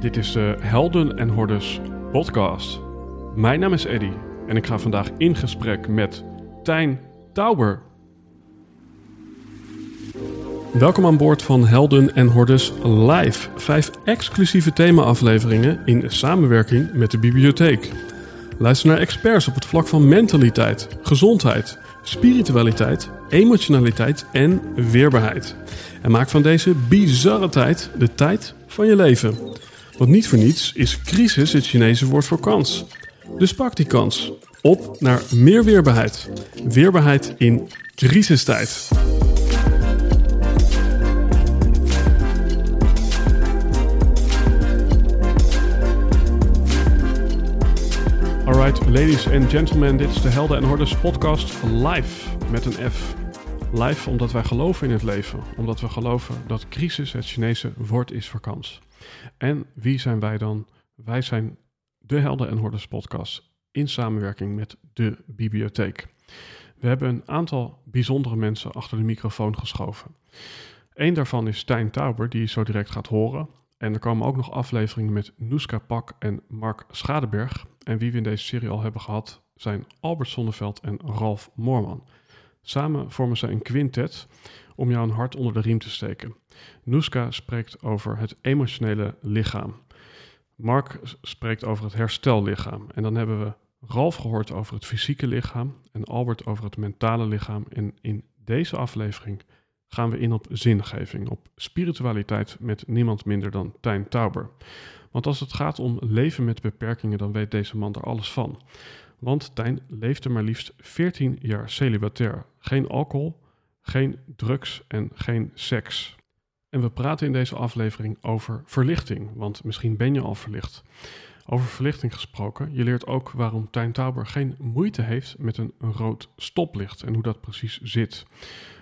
Dit is de Helden en Hordes podcast. Mijn naam is Eddy en ik ga vandaag in gesprek met Tijn Tauber. Welkom aan boord van Helden en Hordes Live. Vijf exclusieve thema-afleveringen in samenwerking met de bibliotheek. Luister naar experts op het vlak van mentaliteit, gezondheid, spiritualiteit, emotionaliteit en weerbaarheid. En maak van deze bizarre tijd de tijd van je leven. Want niet voor niets is crisis het Chinese woord voor kans. Dus pak die kans. Op naar meer weerbaarheid. Weerbaarheid in crisistijd. Alright, ladies and gentlemen, dit is de Helden en Hordes podcast live met een F. Live omdat wij geloven in het leven, omdat we geloven dat crisis het Chinese woord is voor kans. En wie zijn wij dan? Wij zijn de Helden en Hordes podcast in samenwerking met de bibliotheek. We hebben een aantal bijzondere mensen achter de microfoon geschoven. Eén daarvan is Stijn Tauber, die je zo direct gaat horen. En er komen ook nog afleveringen met Noeska Pak en Mark Schadeberg. En wie we in deze serie al hebben gehad zijn Albert Sonneveld en Ralf Moorman. Samen vormen ze een quintet om jou een hart onder de riem te steken. Noeska spreekt over het emotionele lichaam. Mark spreekt over het herstellichaam. En dan hebben we Ralf gehoord over het fysieke lichaam en Albert over het mentale lichaam. En in deze aflevering gaan we in op zingeving, op spiritualiteit met niemand minder dan Tijn Tauber. Want als het gaat om leven met beperkingen, dan weet deze man er alles van. Want Tijn leefde maar liefst 14 jaar celibatair. Geen alcohol, geen drugs en geen seks. En we praten in deze aflevering over verlichting, want misschien ben je al verlicht. Over verlichting gesproken, je leert ook waarom Tijn Tauber geen moeite heeft met een rood stoplicht en hoe dat precies zit.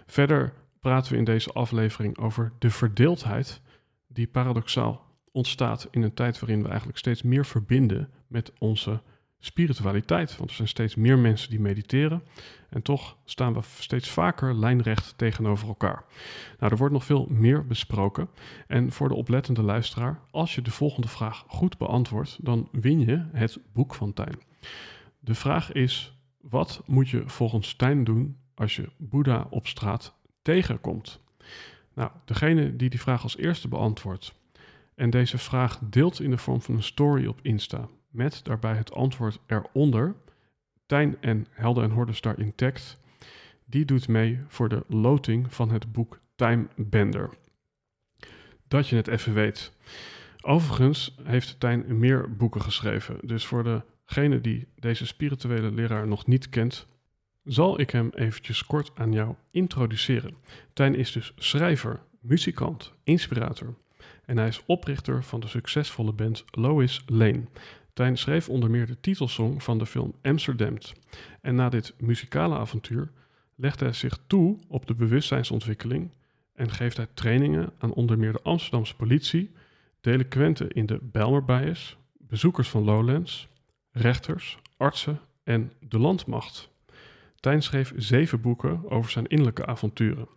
Verder praten we in deze aflevering over de verdeeldheid die paradoxaal ontstaat in een tijd waarin we eigenlijk steeds meer verbinden met onze spiritualiteit. Want er zijn steeds meer mensen die mediteren. En toch staan we steeds vaker lijnrecht tegenover elkaar. Nou, er wordt nog veel meer besproken. En voor de oplettende luisteraar, als je de volgende vraag goed beantwoordt, dan win je het boek van Tijn. De vraag is: wat moet je volgens Tijn doen als je Boeddha op straat tegenkomt? Nou, degene die die vraag als eerste beantwoordt en deze vraag deelt in de vorm van een story op Insta, met daarbij het antwoord eronder, Tijn en Helden en Hordes daar intact, die doet mee voor de loting van het boek Time Bender. Dat je het even weet. Overigens heeft Tijn meer boeken geschreven, dus voor degene die deze spirituele leraar nog niet kent, zal ik hem eventjes kort aan jou introduceren. Tijn is dus schrijver, muzikant, inspirator en hij is oprichter van de succesvolle band Lois Lane. Tijn schreef onder meer de titelsong van de film Amsterdam. En na dit muzikale avontuur legt hij zich toe op de bewustzijnsontwikkeling en geeft hij trainingen aan onder meer de Amsterdamse politie, delinquenten in de Belmer Bias, bezoekers van Lowlands, rechters, artsen en de landmacht. Tijn schreef zeven boeken over zijn innerlijke avonturen.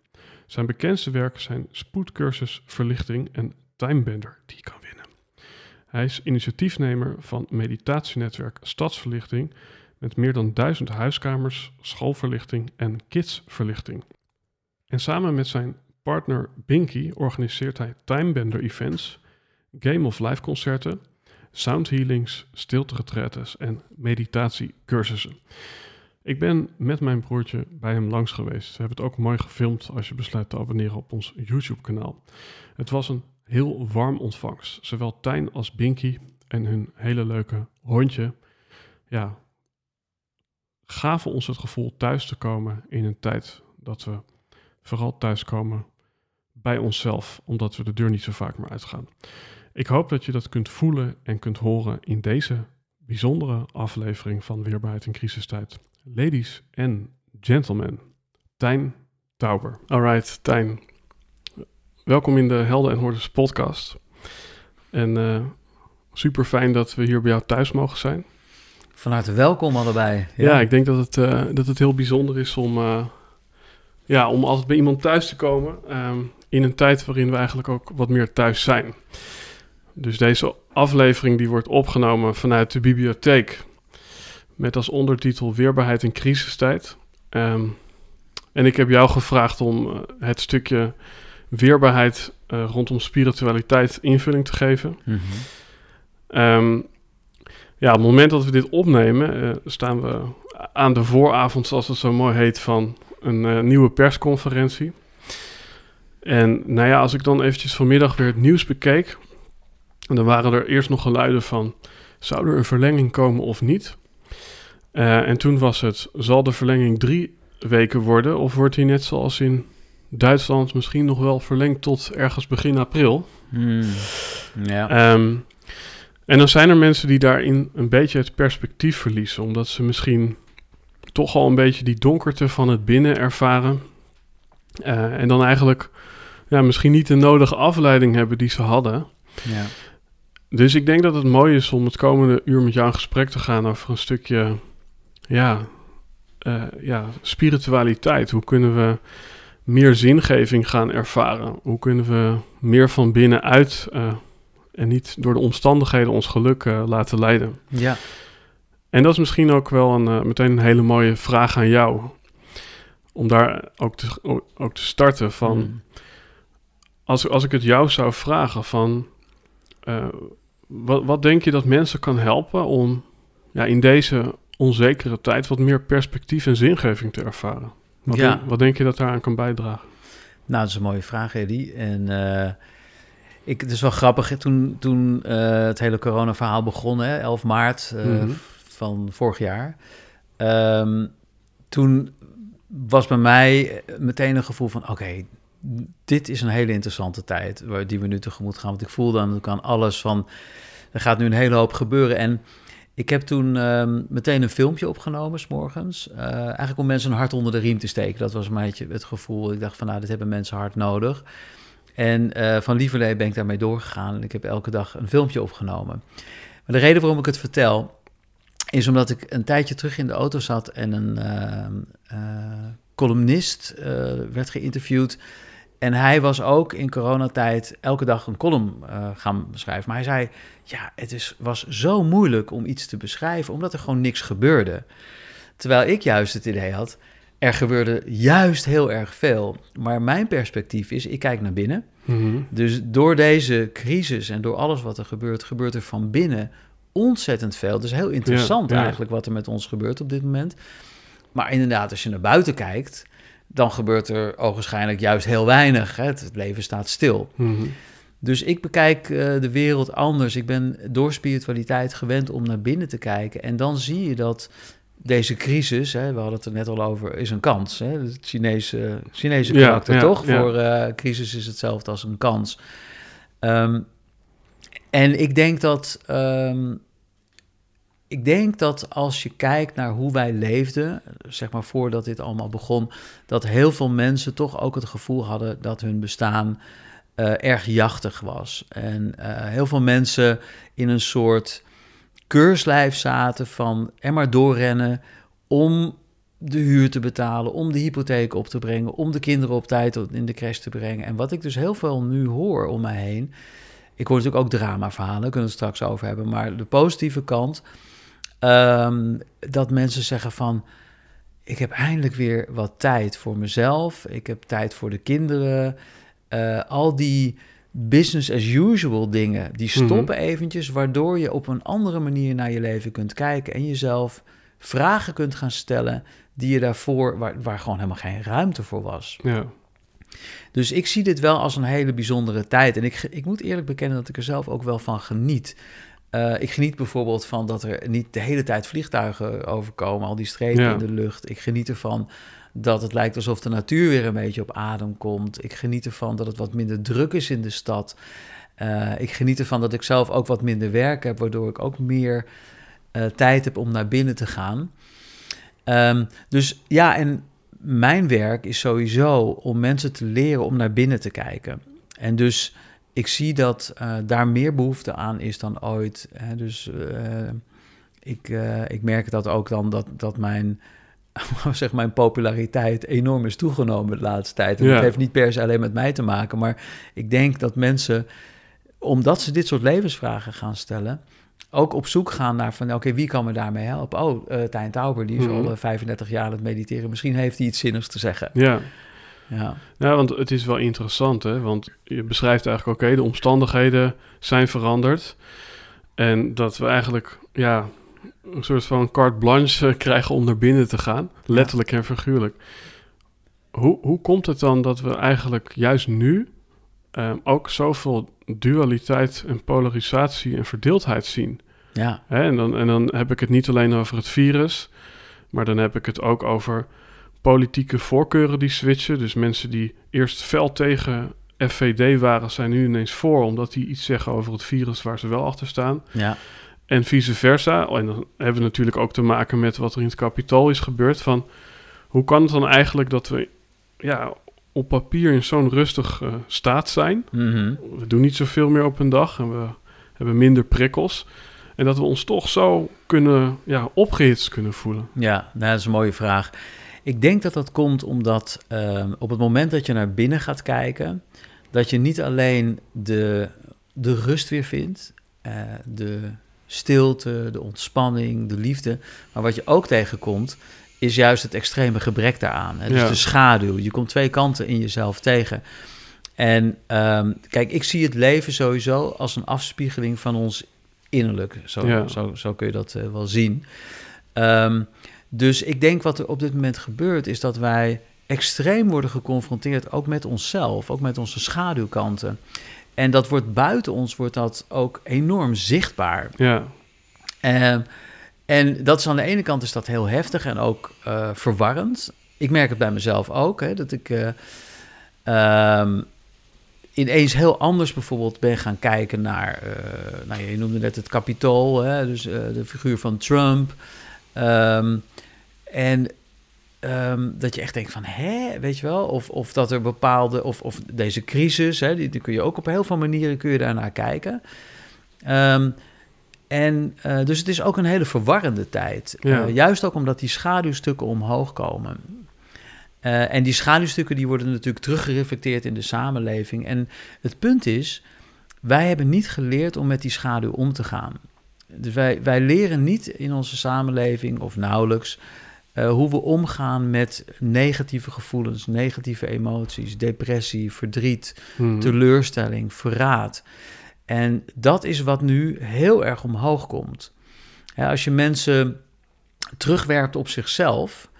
Zijn bekendste werken zijn Spoedcursus Verlichting en Timebender die kan winnen. Hij is initiatiefnemer van meditatienetwerk Stadsverlichting met meer dan duizend huiskamers, schoolverlichting en kidsverlichting. En samen met zijn partner Binky organiseert hij Timebender events, Game of Life concerten, sound healings, stilte en meditatiecursussen. Ik ben met mijn broertje bij hem langs geweest. We hebben het ook mooi gefilmd als je besluit te abonneren op ons YouTube kanaal. Het was een heel warm ontvangst. Zowel Tijn als Binky en hun hele leuke hondje ja, gaven ons het gevoel thuis te komen in een tijd dat we vooral thuiskomen bij onszelf, omdat we de deur niet zo vaak meer uitgaan. Ik hoop dat je dat kunt voelen en kunt horen in deze bijzondere aflevering van Weerbaarheid in crisistijd. Ladies and gentlemen, Tijn Tauber. Alright, Tijn, welkom in de Helden en Hordes podcast. En uh, super fijn dat we hier bij jou thuis mogen zijn. Van harte welkom allebei. Ja, ja ik denk dat het, uh, dat het heel bijzonder is om, uh, ja, om altijd bij iemand thuis te komen. Um, in een tijd waarin we eigenlijk ook wat meer thuis zijn. Dus deze aflevering die wordt opgenomen vanuit de bibliotheek met als ondertitel Weerbaarheid in crisistijd. Ehm, en ik heb jou gevraagd om eh, het stukje weerbaarheid uh, rondom spiritualiteit invulling te geven. Mhm. Ehm, ja, op het moment dat we dit opnemen, eh, staan we aan de vooravond, zoals het zo mooi heet, van een eh, nieuwe persconferentie. En nou ja, als ik dan eventjes vanmiddag weer het nieuws bekeek, dan waren er eerst nog geluiden van, zou er een verlenging komen of niet? Eh, en toen was het, zal de verlenging drie weken worden of wordt die net zoals in Duitsland misschien nog wel verlengd tot ergens begin april? Hmm. Ja. Ehm, en dan zijn er mensen die daarin een beetje het perspectief verliezen, omdat ze misschien toch al een beetje die donkerte van het binnen ervaren. Eh, en dan eigenlijk ja, misschien niet de nodige afleiding hebben die ze hadden. ja. Dus ik denk dat het mooi is om het komende uur met jou in gesprek te gaan over een stukje ja, eh, ja, spiritualiteit. Hoe kunnen we meer zingeving gaan ervaren? Hoe kunnen we meer van binnenuit eh, en niet door de omstandigheden ons geluk eh, laten leiden? Ja. En dat is misschien ook wel een, eh, meteen een hele mooie vraag aan jou. Om daar ook te, ook te starten van... Hmm. Als, als ik het jou zou vragen van... wat, wat denk je dat mensen kan helpen om ja, in deze onzekere tijd... wat meer perspectief en zingeving te ervaren? Wat, Ja. denk, wat denk je dat daaraan kan bijdragen? Nou, dat is een mooie vraag, Eddie. En eh, ik, het is wel grappig, toen, toen eh, het hele corona-verhaal begon, hè, 11 maart eh, Mhm. van vorig jaar. ehm, toen was bij mij meteen een gevoel van, oké, dit is een hele interessante tijd waar, die we nu tegemoet gaan. Want ik voel dan ook aan alles van, er gaat nu een hele hoop gebeuren. En ik heb toen ehm, meteen een filmpje opgenomen, s morgens. Eh, eigenlijk om mensen een hart onder de riem te steken. Dat was een beetje het gevoel. Ik dacht van, nou, dit hebben mensen hard nodig. En eh, van lieverlee ben ik daarmee doorgegaan. En ik heb elke dag een filmpje opgenomen. Maar de reden waarom ik het vertel... is omdat ik een tijdje terug in de auto zat... en een ehm, eh, columnist werd geïnterviewd... En hij was ook in coronatijd elke dag een column eh, gaan beschrijven. Maar hij zei, ja, het is, was zo moeilijk om iets te beschrijven, omdat er gewoon niks gebeurde. Terwijl ik juist het idee had, er gebeurde juist heel erg veel. Maar mijn perspectief is, ik kijk naar binnen. Mhm. Dus door deze crisis en door alles wat er gebeurt, gebeurt er van binnen ontzettend veel. Dus heel interessant Ja, ja. eigenlijk wat er met ons gebeurt op dit moment. Maar inderdaad, als je naar buiten kijkt, dan gebeurt er ogenschijnlijk juist heel weinig. Hè? Het leven staat stil. Mhm. Dus ik bekijk eh, de wereld anders. Ik ben door spiritualiteit gewend om naar binnen te kijken. En dan zie je dat deze crisis, hè, we hadden het er net al over, is een kans. Hè? Het Chinese, Chinese karakter, ja, toch? ja. Voor eh, crisis is hetzelfde als een kans. Ehm, en ik denk dat. ehm, ik denk dat als je kijkt naar hoe wij leefden, zeg maar voordat dit allemaal begon, dat heel veel mensen toch ook het gevoel hadden dat hun bestaan eh, erg jachtig was. En eh, heel veel mensen in een soort keurslijf zaten van er maar doorrennen om de huur te betalen, om de hypotheek op te brengen, om de kinderen op tijd in de crash te brengen. En wat ik dus heel veel nu hoor om mij heen, ik hoor natuurlijk ook dramaverhalen, daar kunnen we het straks over hebben, maar de positieve kant, ehm, dat mensen zeggen van, ik heb eindelijk weer wat tijd voor mezelf, ik heb tijd voor de kinderen, eh, al die business as usual dingen, die stoppen eventjes, waardoor je op een andere manier naar je leven kunt kijken en jezelf vragen kunt gaan stellen die je daarvoor, waar, waar gewoon helemaal geen ruimte voor was. Ja. Dus ik zie dit wel als een hele bijzondere tijd. En ik, ik moet eerlijk bekennen dat ik er zelf ook wel van geniet. Eh, ik geniet bijvoorbeeld van dat er niet de hele tijd vliegtuigen overkomen, al die strepen Ja. in de lucht. Ik geniet ervan dat het lijkt alsof de natuur weer een beetje op adem komt. Ik geniet ervan dat het wat minder druk is in de stad. Eh, ik geniet ervan dat ik zelf ook wat minder werk heb, waardoor ik ook meer eh, tijd heb om naar binnen te gaan. Ehm, dus ja, en mijn werk is sowieso om mensen te leren om naar binnen te kijken. En dus ik zie dat eh, daar meer behoefte aan is dan ooit. Hè. Dus eh, ik, eh, ik merk dat ook dan dat, dat mijn, zeg, mijn populariteit enorm is toegenomen de laatste tijd. En Ja. dat heeft niet per se alleen met mij te maken, maar ik denk dat mensen omdat ze dit soort levensvragen gaan stellen, ook op zoek gaan naar van, oké, wie kan me daarmee helpen? Oh, Tijn Tauber, die is Mhm. al eh, 35 jaar aan het mediteren. Misschien heeft hij iets zinnigs te zeggen. Ja. Ja, ja, want het is wel interessant, hè? Want je beschrijft eigenlijk, oké, de omstandigheden zijn veranderd. En dat we eigenlijk, ja, een soort van carte blanche eh, krijgen om naar binnen te gaan. Letterlijk en figuurlijk. Hoe, hoe komt het dan dat we eigenlijk juist nu ehm, ook zoveel dualiteit en polarisatie en verdeeldheid zien? ja, Hè, en, dan, en dan heb ik het niet alleen over het virus, maar dan heb ik het ook over politieke voorkeuren die switchen. Dus mensen die eerst fel tegen FVD waren, zijn nu ineens voor, omdat die iets zeggen over het virus waar ze wel achter staan. ja, En vice versa. En dan hebben we natuurlijk ook te maken met wat er in het kapitool is gebeurd. Van hoe kan het dan eigenlijk dat we ja, op papier in zo'n rustig eh, staat zijn? Mhm. We doen niet zoveel meer op een dag en we hebben minder prikkels. En dat we ons toch zo kunnen, ja, opgehitst kunnen voelen. ja nou, dat is een mooie vraag. Ik denk dat dat komt omdat ehm, op het moment dat je naar binnen gaat kijken, dat je niet alleen de, de rust weer vindt, eh, de stilte, de ontspanning, de liefde, maar wat je ook tegenkomt, is juist het extreme gebrek daaraan. Hè? Dus Ja. de schaduw. Je komt twee kanten in jezelf tegen. En ehm, kijk, ik zie het leven sowieso als een afspiegeling van ons innerlijk. Zo, Ja. zo, zo kun je dat eh, wel zien. Ehm, dus ik denk wat er op dit moment gebeurt, is dat wij extreem worden geconfronteerd, ook met onszelf, ook met onze schaduwkanten. En dat wordt buiten ons wordt dat ook enorm zichtbaar. Ja, Ehm, en dat is aan de ene kant is dat heel heftig en ook eh, verwarrend. Ik merk het bij mezelf ook, hè, dat ik eh, ehm, ineens heel anders bijvoorbeeld ben gaan kijken naar, eh, nou je noemde net het kapitool, hè, dus de figuur van Trump. Ehm, en ehm, dat je echt denkt van, hè, weet je wel, of, of dat er bepaalde, of, of deze crisis, hè, die, die kun je ook op heel veel manieren kun je daarnaar kijken. Ehm, en eh, dus het is ook een hele verwarrende tijd. Ja. Eh, juist ook omdat die schaduwstukken omhoog komen. Eh, en die schaduwstukken die worden natuurlijk teruggereflecteerd in de samenleving. En het punt is, wij hebben niet geleerd om met die schaduw om te gaan. Dus wij, wij leren niet in onze samenleving, of nauwelijks, eh, hoe we omgaan met negatieve gevoelens, negatieve emoties, depressie, verdriet, Hmm. teleurstelling, verraad. En dat is wat nu heel erg omhoog komt. Als je mensen terugwerpt op zichzelf.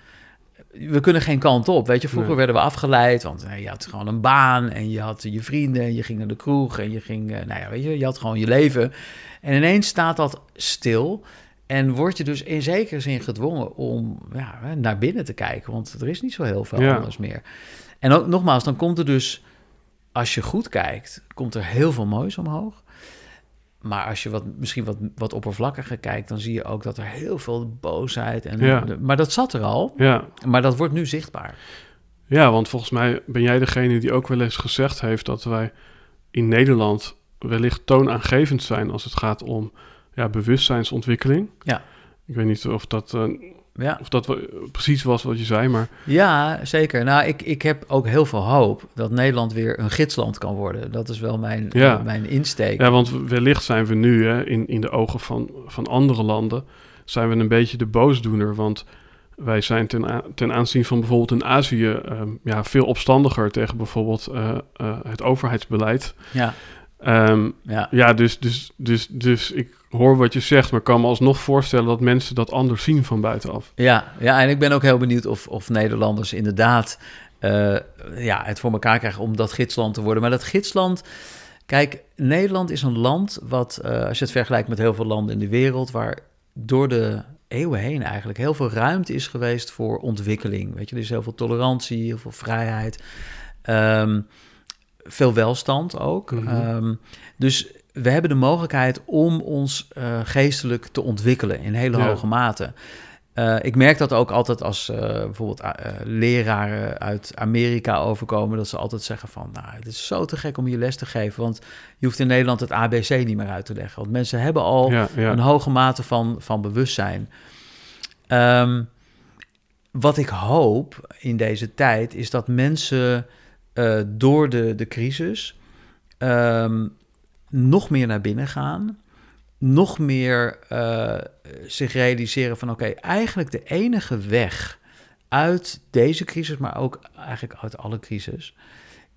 We kunnen geen kant op. Weet je, vroeger Nee. werden we afgeleid. Want eh, je had gewoon een baan en je had je vrienden en je ging naar de kroeg en je ging, eh, nou ja, weet je, je had gewoon je leven. En ineens staat dat stil. En word je dus in zekere zin gedwongen om ja, naar binnen te kijken. Want er is niet zo heel veel Ja. anders meer. En ook nogmaals, dan komt er dus, als je goed kijkt, komt er heel veel moois omhoog. Maar als je wat, misschien wat, wat oppervlakkiger kijkt, dan zie je ook dat er heel veel boosheid en. Ja. Maar dat zat er al, Ja. maar dat wordt nu zichtbaar. ja, want volgens mij ben jij degene die ook wel eens gezegd heeft dat wij in Nederland wellicht toonaangevend zijn als het gaat om ja, bewustzijnsontwikkeling. Ja. Ik weet niet of dat, eh, Ja, of dat wel precies was wat je zei, maar ja zeker. Nou, ik, ik heb ook heel veel hoop dat Nederland weer een gidsland kan worden. Dat is wel mijn, Ja. mijn insteek. Ja, want wellicht zijn we nu hè, in, in de ogen van, van andere landen, zijn we een beetje de boosdoener. Want wij zijn ten, ten aanzien van bijvoorbeeld in Azië ehm, ja, veel opstandiger tegen bijvoorbeeld eh, eh, het overheidsbeleid. Ja, Ehm, ja. ja, dus, dus, dus, dus ik hoor wat je zegt, maar kan me alsnog voorstellen dat mensen dat anders zien van buitenaf. Ja, ja, en ik ben ook heel benieuwd of, of Nederlanders inderdaad eh, ja, het voor elkaar krijgen om dat gidsland te worden. Maar dat gidsland, kijk, Nederland is een land wat, eh, als je het vergelijkt met heel veel landen in de wereld, waar door de eeuwen heen eigenlijk heel veel ruimte is geweest voor ontwikkeling. Weet je, er is heel veel tolerantie, heel veel vrijheid. Ehm, veel welstand ook. Mhm. Ehm, dus we hebben de mogelijkheid om ons eh, geestelijk te ontwikkelen in hele Ja. hoge mate. Eh, ik merk dat ook altijd als eh, bijvoorbeeld leraren uit Amerika overkomen, dat ze altijd zeggen van, nou, het is zo te gek om je les te geven, want je hoeft in Nederland het ABC niet meer uit te leggen, want mensen hebben al Ja, ja. een hoge mate van, van bewustzijn. Ehm, wat ik hoop in deze tijd is dat mensen eh, door de, de crisis ehm, nog meer naar binnen gaan. Nog meer uh, zich realiseren van oké, eigenlijk de enige weg uit deze crisis, maar ook eigenlijk uit alle crisis,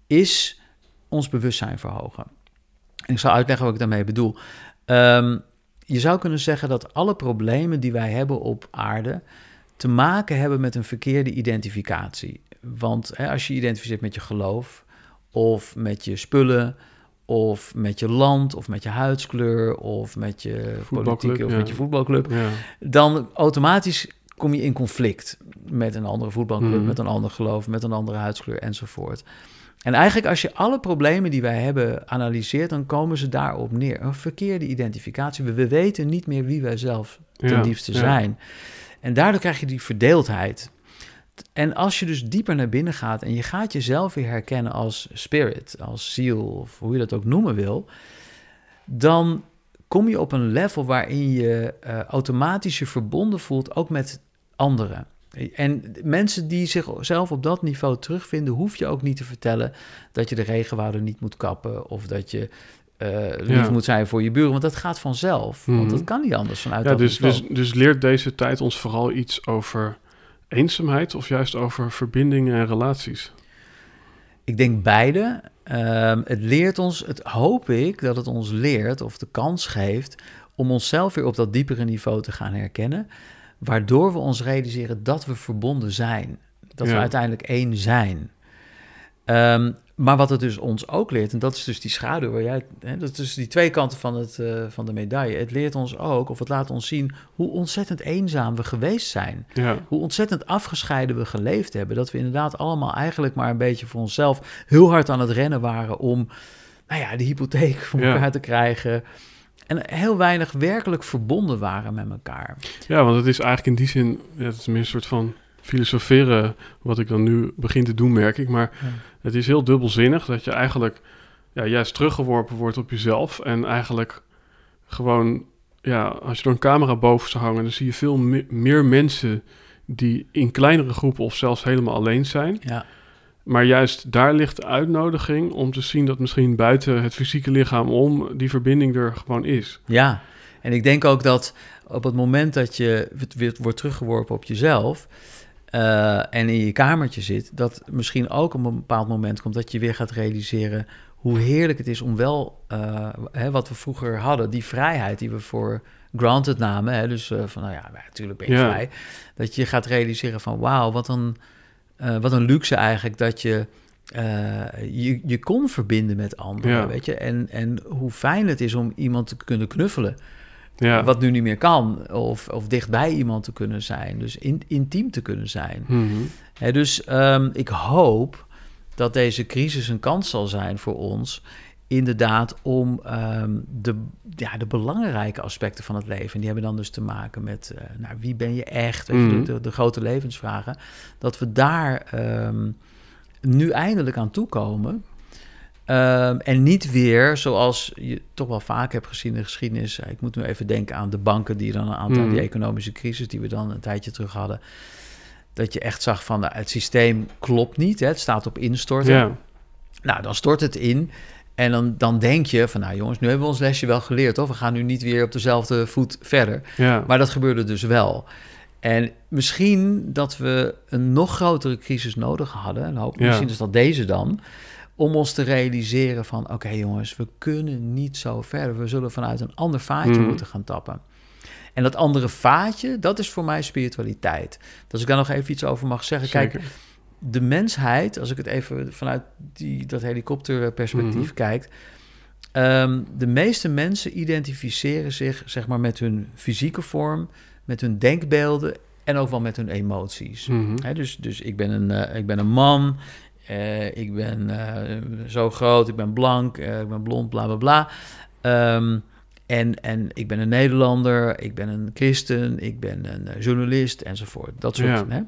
is ons bewustzijn verhogen. En ik zal uitleggen wat ik daarmee bedoel. Um, je zou kunnen zeggen dat alle problemen die wij hebben op aarde te maken hebben met een verkeerde identificatie. Want hè, als je identificeert met je geloof, of met je spullen, of met je land, of met je huidskleur, of met je politieke of met je voetbalclub, ja. dan automatisch kom je in conflict met een andere voetbalclub, mhm. met een ander geloof, met een andere huidskleur enzovoort. En eigenlijk als je alle problemen die wij hebben analyseert, dan komen ze daarop neer. Een verkeerde identificatie. We, weten niet meer wie wij zelf ten liefste zijn. En daardoor krijg je die verdeeldheid. En als je dus dieper naar binnen gaat en je gaat jezelf weer herkennen als spirit, als ziel, of hoe je dat ook noemen wil, dan kom je op een level waarin je uh, automatisch je verbonden voelt, ook met anderen. En mensen die zichzelf op dat niveau terugvinden, hoef je ook niet te vertellen dat je de regenwouden niet moet kappen of dat je uh, lief moet zijn voor je buren, want dat gaat vanzelf. Want dat mhm. kan niet anders vanuit ja, dat dus, dus, dus leert deze tijd ons vooral iets over eenzaamheid of juist over verbindingen en relaties? Ik denk beide. Ehm, het leert ons, het hoop ik dat het ons leert of de kans geeft om onszelf weer op dat diepere niveau te gaan herkennen waardoor we ons realiseren dat we verbonden zijn. Dat we uiteindelijk één zijn. Ehm, maar wat het dus ons ook leert, en dat is dus die schaduw waar jij. Hè, dat is dus die twee kanten van, het, uh, van de medaille. Het leert ons ook, of het laat ons zien, hoe ontzettend eenzaam we geweest zijn. Ja. Hoe ontzettend afgescheiden we geleefd hebben. Dat we inderdaad allemaal eigenlijk maar een beetje voor onszelf heel hard aan het rennen waren om nou ja, de hypotheek voor elkaar te krijgen. En heel weinig werkelijk verbonden waren met elkaar. Ja, want het is eigenlijk in die zin, het is meer een soort van filosoferen, wat ik dan nu begin te doen, merk ik. Maar het is heel dubbelzinnig dat je eigenlijk ja, juist teruggeworpen wordt op jezelf. En eigenlijk gewoon, ja, als je er een camera boven zou hangen, dan zie je veel meer mensen die in kleinere groepen of zelfs helemaal alleen zijn. Ja. Maar juist daar ligt de uitnodiging om te zien dat misschien buiten het fysieke lichaam om die verbinding er gewoon is. Ja, en ik denk ook dat op het moment dat je wordt teruggeworpen op jezelf uh, en in je kamertje zit, dat misschien ook op een bepaald moment komt dat je weer gaat realiseren hoe heerlijk het is om wel, uh, hè, wat we vroeger hadden, die vrijheid die we voor granted namen, hè, dus uh, van nou ja, natuurlijk ben je vrij, dat je gaat realiseren van wauw, wat een wat een luxe eigenlijk dat je, je je kon verbinden met anderen, weet je. En, en hoe fijn het is om iemand te kunnen knuffelen. Ja. Wat nu niet meer kan. Of, of dichtbij iemand te kunnen zijn. Dus in, intiem te kunnen zijn. Mm dus um, ik hoop dat deze crisis een kans zal zijn voor ons inderdaad om um, de, ja, de belangrijke aspecten van het leven. En die hebben dan dus te maken met uh, nou, wie ben je echt, mm. de, de, grote levensvragen. Dat we daar um, nu eindelijk aan toekomen. Um, en niet weer, zoals je toch wel vaak hebt gezien in de geschiedenis. Ik moet nu even denken aan de banken die dan een aantal mm. die economische crisis die we dan een tijdje terug hadden. Dat je echt zag van nou, het systeem klopt niet, hè, het staat op instorten. Nou, dan stort het in. En dan, dan denk je van, nou jongens, nu hebben we ons lesje wel geleerd, of we gaan nu niet weer op dezelfde voet verder. Maar dat gebeurde dus wel. En misschien dat we een nog grotere crisis nodig hadden, en hoop, misschien is dat deze dan, om ons te realiseren van, oké jongens, we kunnen niet zo verder. We zullen vanuit een ander vaatje mm. moeten gaan tappen. En dat andere vaatje, dat is voor mij spiritualiteit. Dus als ik daar nog even iets over mag zeggen. Kijk, de mensheid, als ik het even vanuit die, dat helikopterperspectief mm kijk. Ehm, de meeste mensen identificeren zich zeg maar, met hun fysieke vorm, met hun denkbeelden en ook wel met hun emoties. Mhm. dus, dus ik, ben een, uh, ik ben een man, uh, ik ben uh, zo groot, ik ben blank, ik ben blond, bla bla bla. Um, en, en ik ben een Nederlander, ik ben een christen, ik ben een journalist enzovoort. Dat soort. Ja. Hè?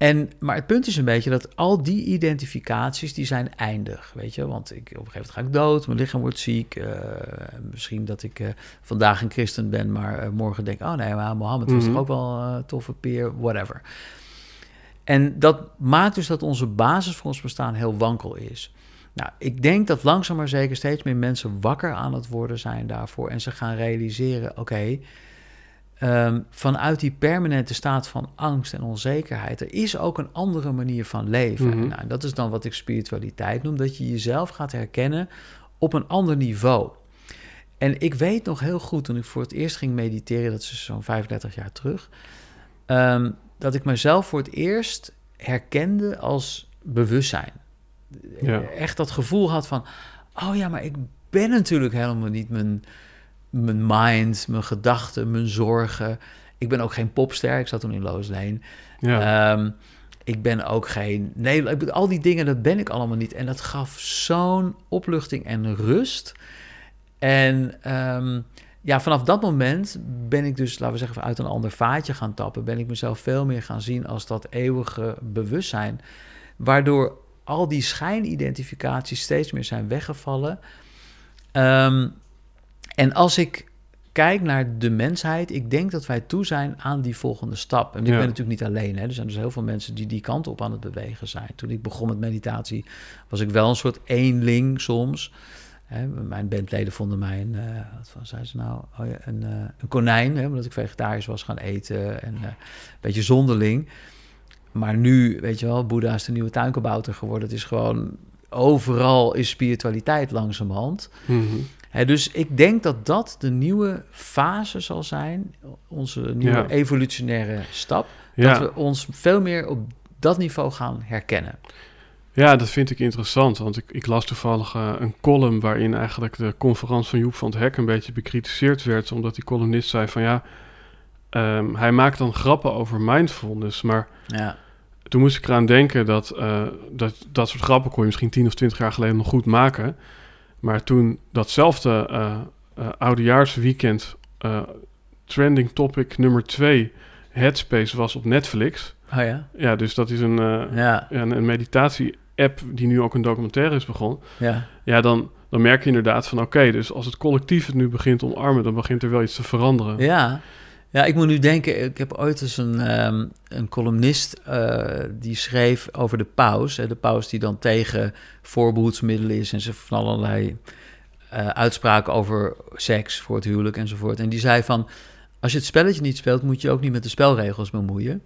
En, maar het punt is een beetje dat al die identificaties, die zijn eindig, weet je. Want ik, op een gegeven moment ga ik dood, mijn lichaam wordt ziek. Uh, misschien dat ik uh, vandaag een christen ben, maar uh, morgen denk oh nee, maar Mohammed was toch mhm. ook wel een toffe peer, whatever. En dat maakt dus dat onze basis voor ons bestaan heel wankel is. Nou, ik denk dat langzaam maar zeker steeds meer mensen wakker aan het worden zijn daarvoor. En ze gaan realiseren: oké, ehm, vanuit die permanente staat van angst en onzekerheid, er is ook een andere manier van leven. Mhm. Nou, dat is dan wat ik spiritualiteit noem: dat je jezelf gaat herkennen op een ander niveau. En ik weet nog heel goed, toen ik voor het eerst ging mediteren, dat is zo'n 35 jaar terug, ehm, dat ik mezelf voor het eerst herkende als bewustzijn. Ja. Echt dat gevoel had van, oh ja, maar ik ben natuurlijk helemaal niet mijn, mijn mind, mijn gedachten, mijn zorgen. Ik ben ook geen popster, ik zat toen in Loos Lane. Ja. Ehm, ik ben ook geen... Nee, al die dingen, dat ben ik allemaal niet. En dat gaf zo'n opluchting en rust. En ehm, ja, vanaf dat moment ben ik dus, laten we zeggen, uit een ander vaatje gaan tappen. Ben ik mezelf veel meer gaan zien als dat eeuwige bewustzijn. Waardoor al die schijnidentificaties steeds meer zijn weggevallen. Ehm, en als ik kijk naar de mensheid, ik denk dat wij toe zijn aan die volgende stap. En ik Ja. ben natuurlijk niet alleen. Hè. Er zijn dus heel veel mensen die die kant op aan het bewegen zijn. Toen ik begon met meditatie, was ik wel een soort eenling soms. Hè, mijn bandleden vonden mij een, eh, wat was zei ze nou, oh ja, een, eh, een konijn, hè, omdat ik vegetarisch was gaan eten en eh, een beetje zonderling. Maar nu, weet je wel, Boeddha is de nieuwe tuinkabouter geworden. Het is gewoon, overal is spiritualiteit langzamerhand. Hè, dus ik denk dat dat de nieuwe fase zal zijn, onze nieuwe Ja. evolutionaire stap. Ja. Dat we ons veel meer op dat niveau gaan herkennen. Ja, dat vind ik interessant. Want ik, ik las toevallig eh, een column waarin eigenlijk de conferentie van Joep van het Hek een beetje bekritiseerd werd. Omdat die columnist zei van ja, ehm, hij maakt dan grappen over mindfulness. Maar Ja, toen moest ik eraan denken dat, eh, dat dat soort grappen kon je misschien 10 of 20 jaar geleden nog goed maken. Maar toen datzelfde eh, oudejaarsweekend trending topic nummer 2 Headspace was op Netflix. Oh ja, Ja, dus dat is een, eh, ja, een, een meditatie-app die nu ook een documentaire is begonnen. ja. Ja, dan, dan merk je inderdaad van oké, dus als het collectief het nu begint te omarmen, dan begint er wel iets te veranderen. Ja. ja, ik moet nu denken, ik heb ooit eens een, ehm, een columnist eh, die schreef over de paus. Hè, de paus die dan tegen voorbehoedsmiddelen is en ze van allerlei eh, uitspraken over seks voor het huwelijk enzovoort. En die zei van, als je het spelletje niet speelt, moet je ook niet met de spelregels bemoeien.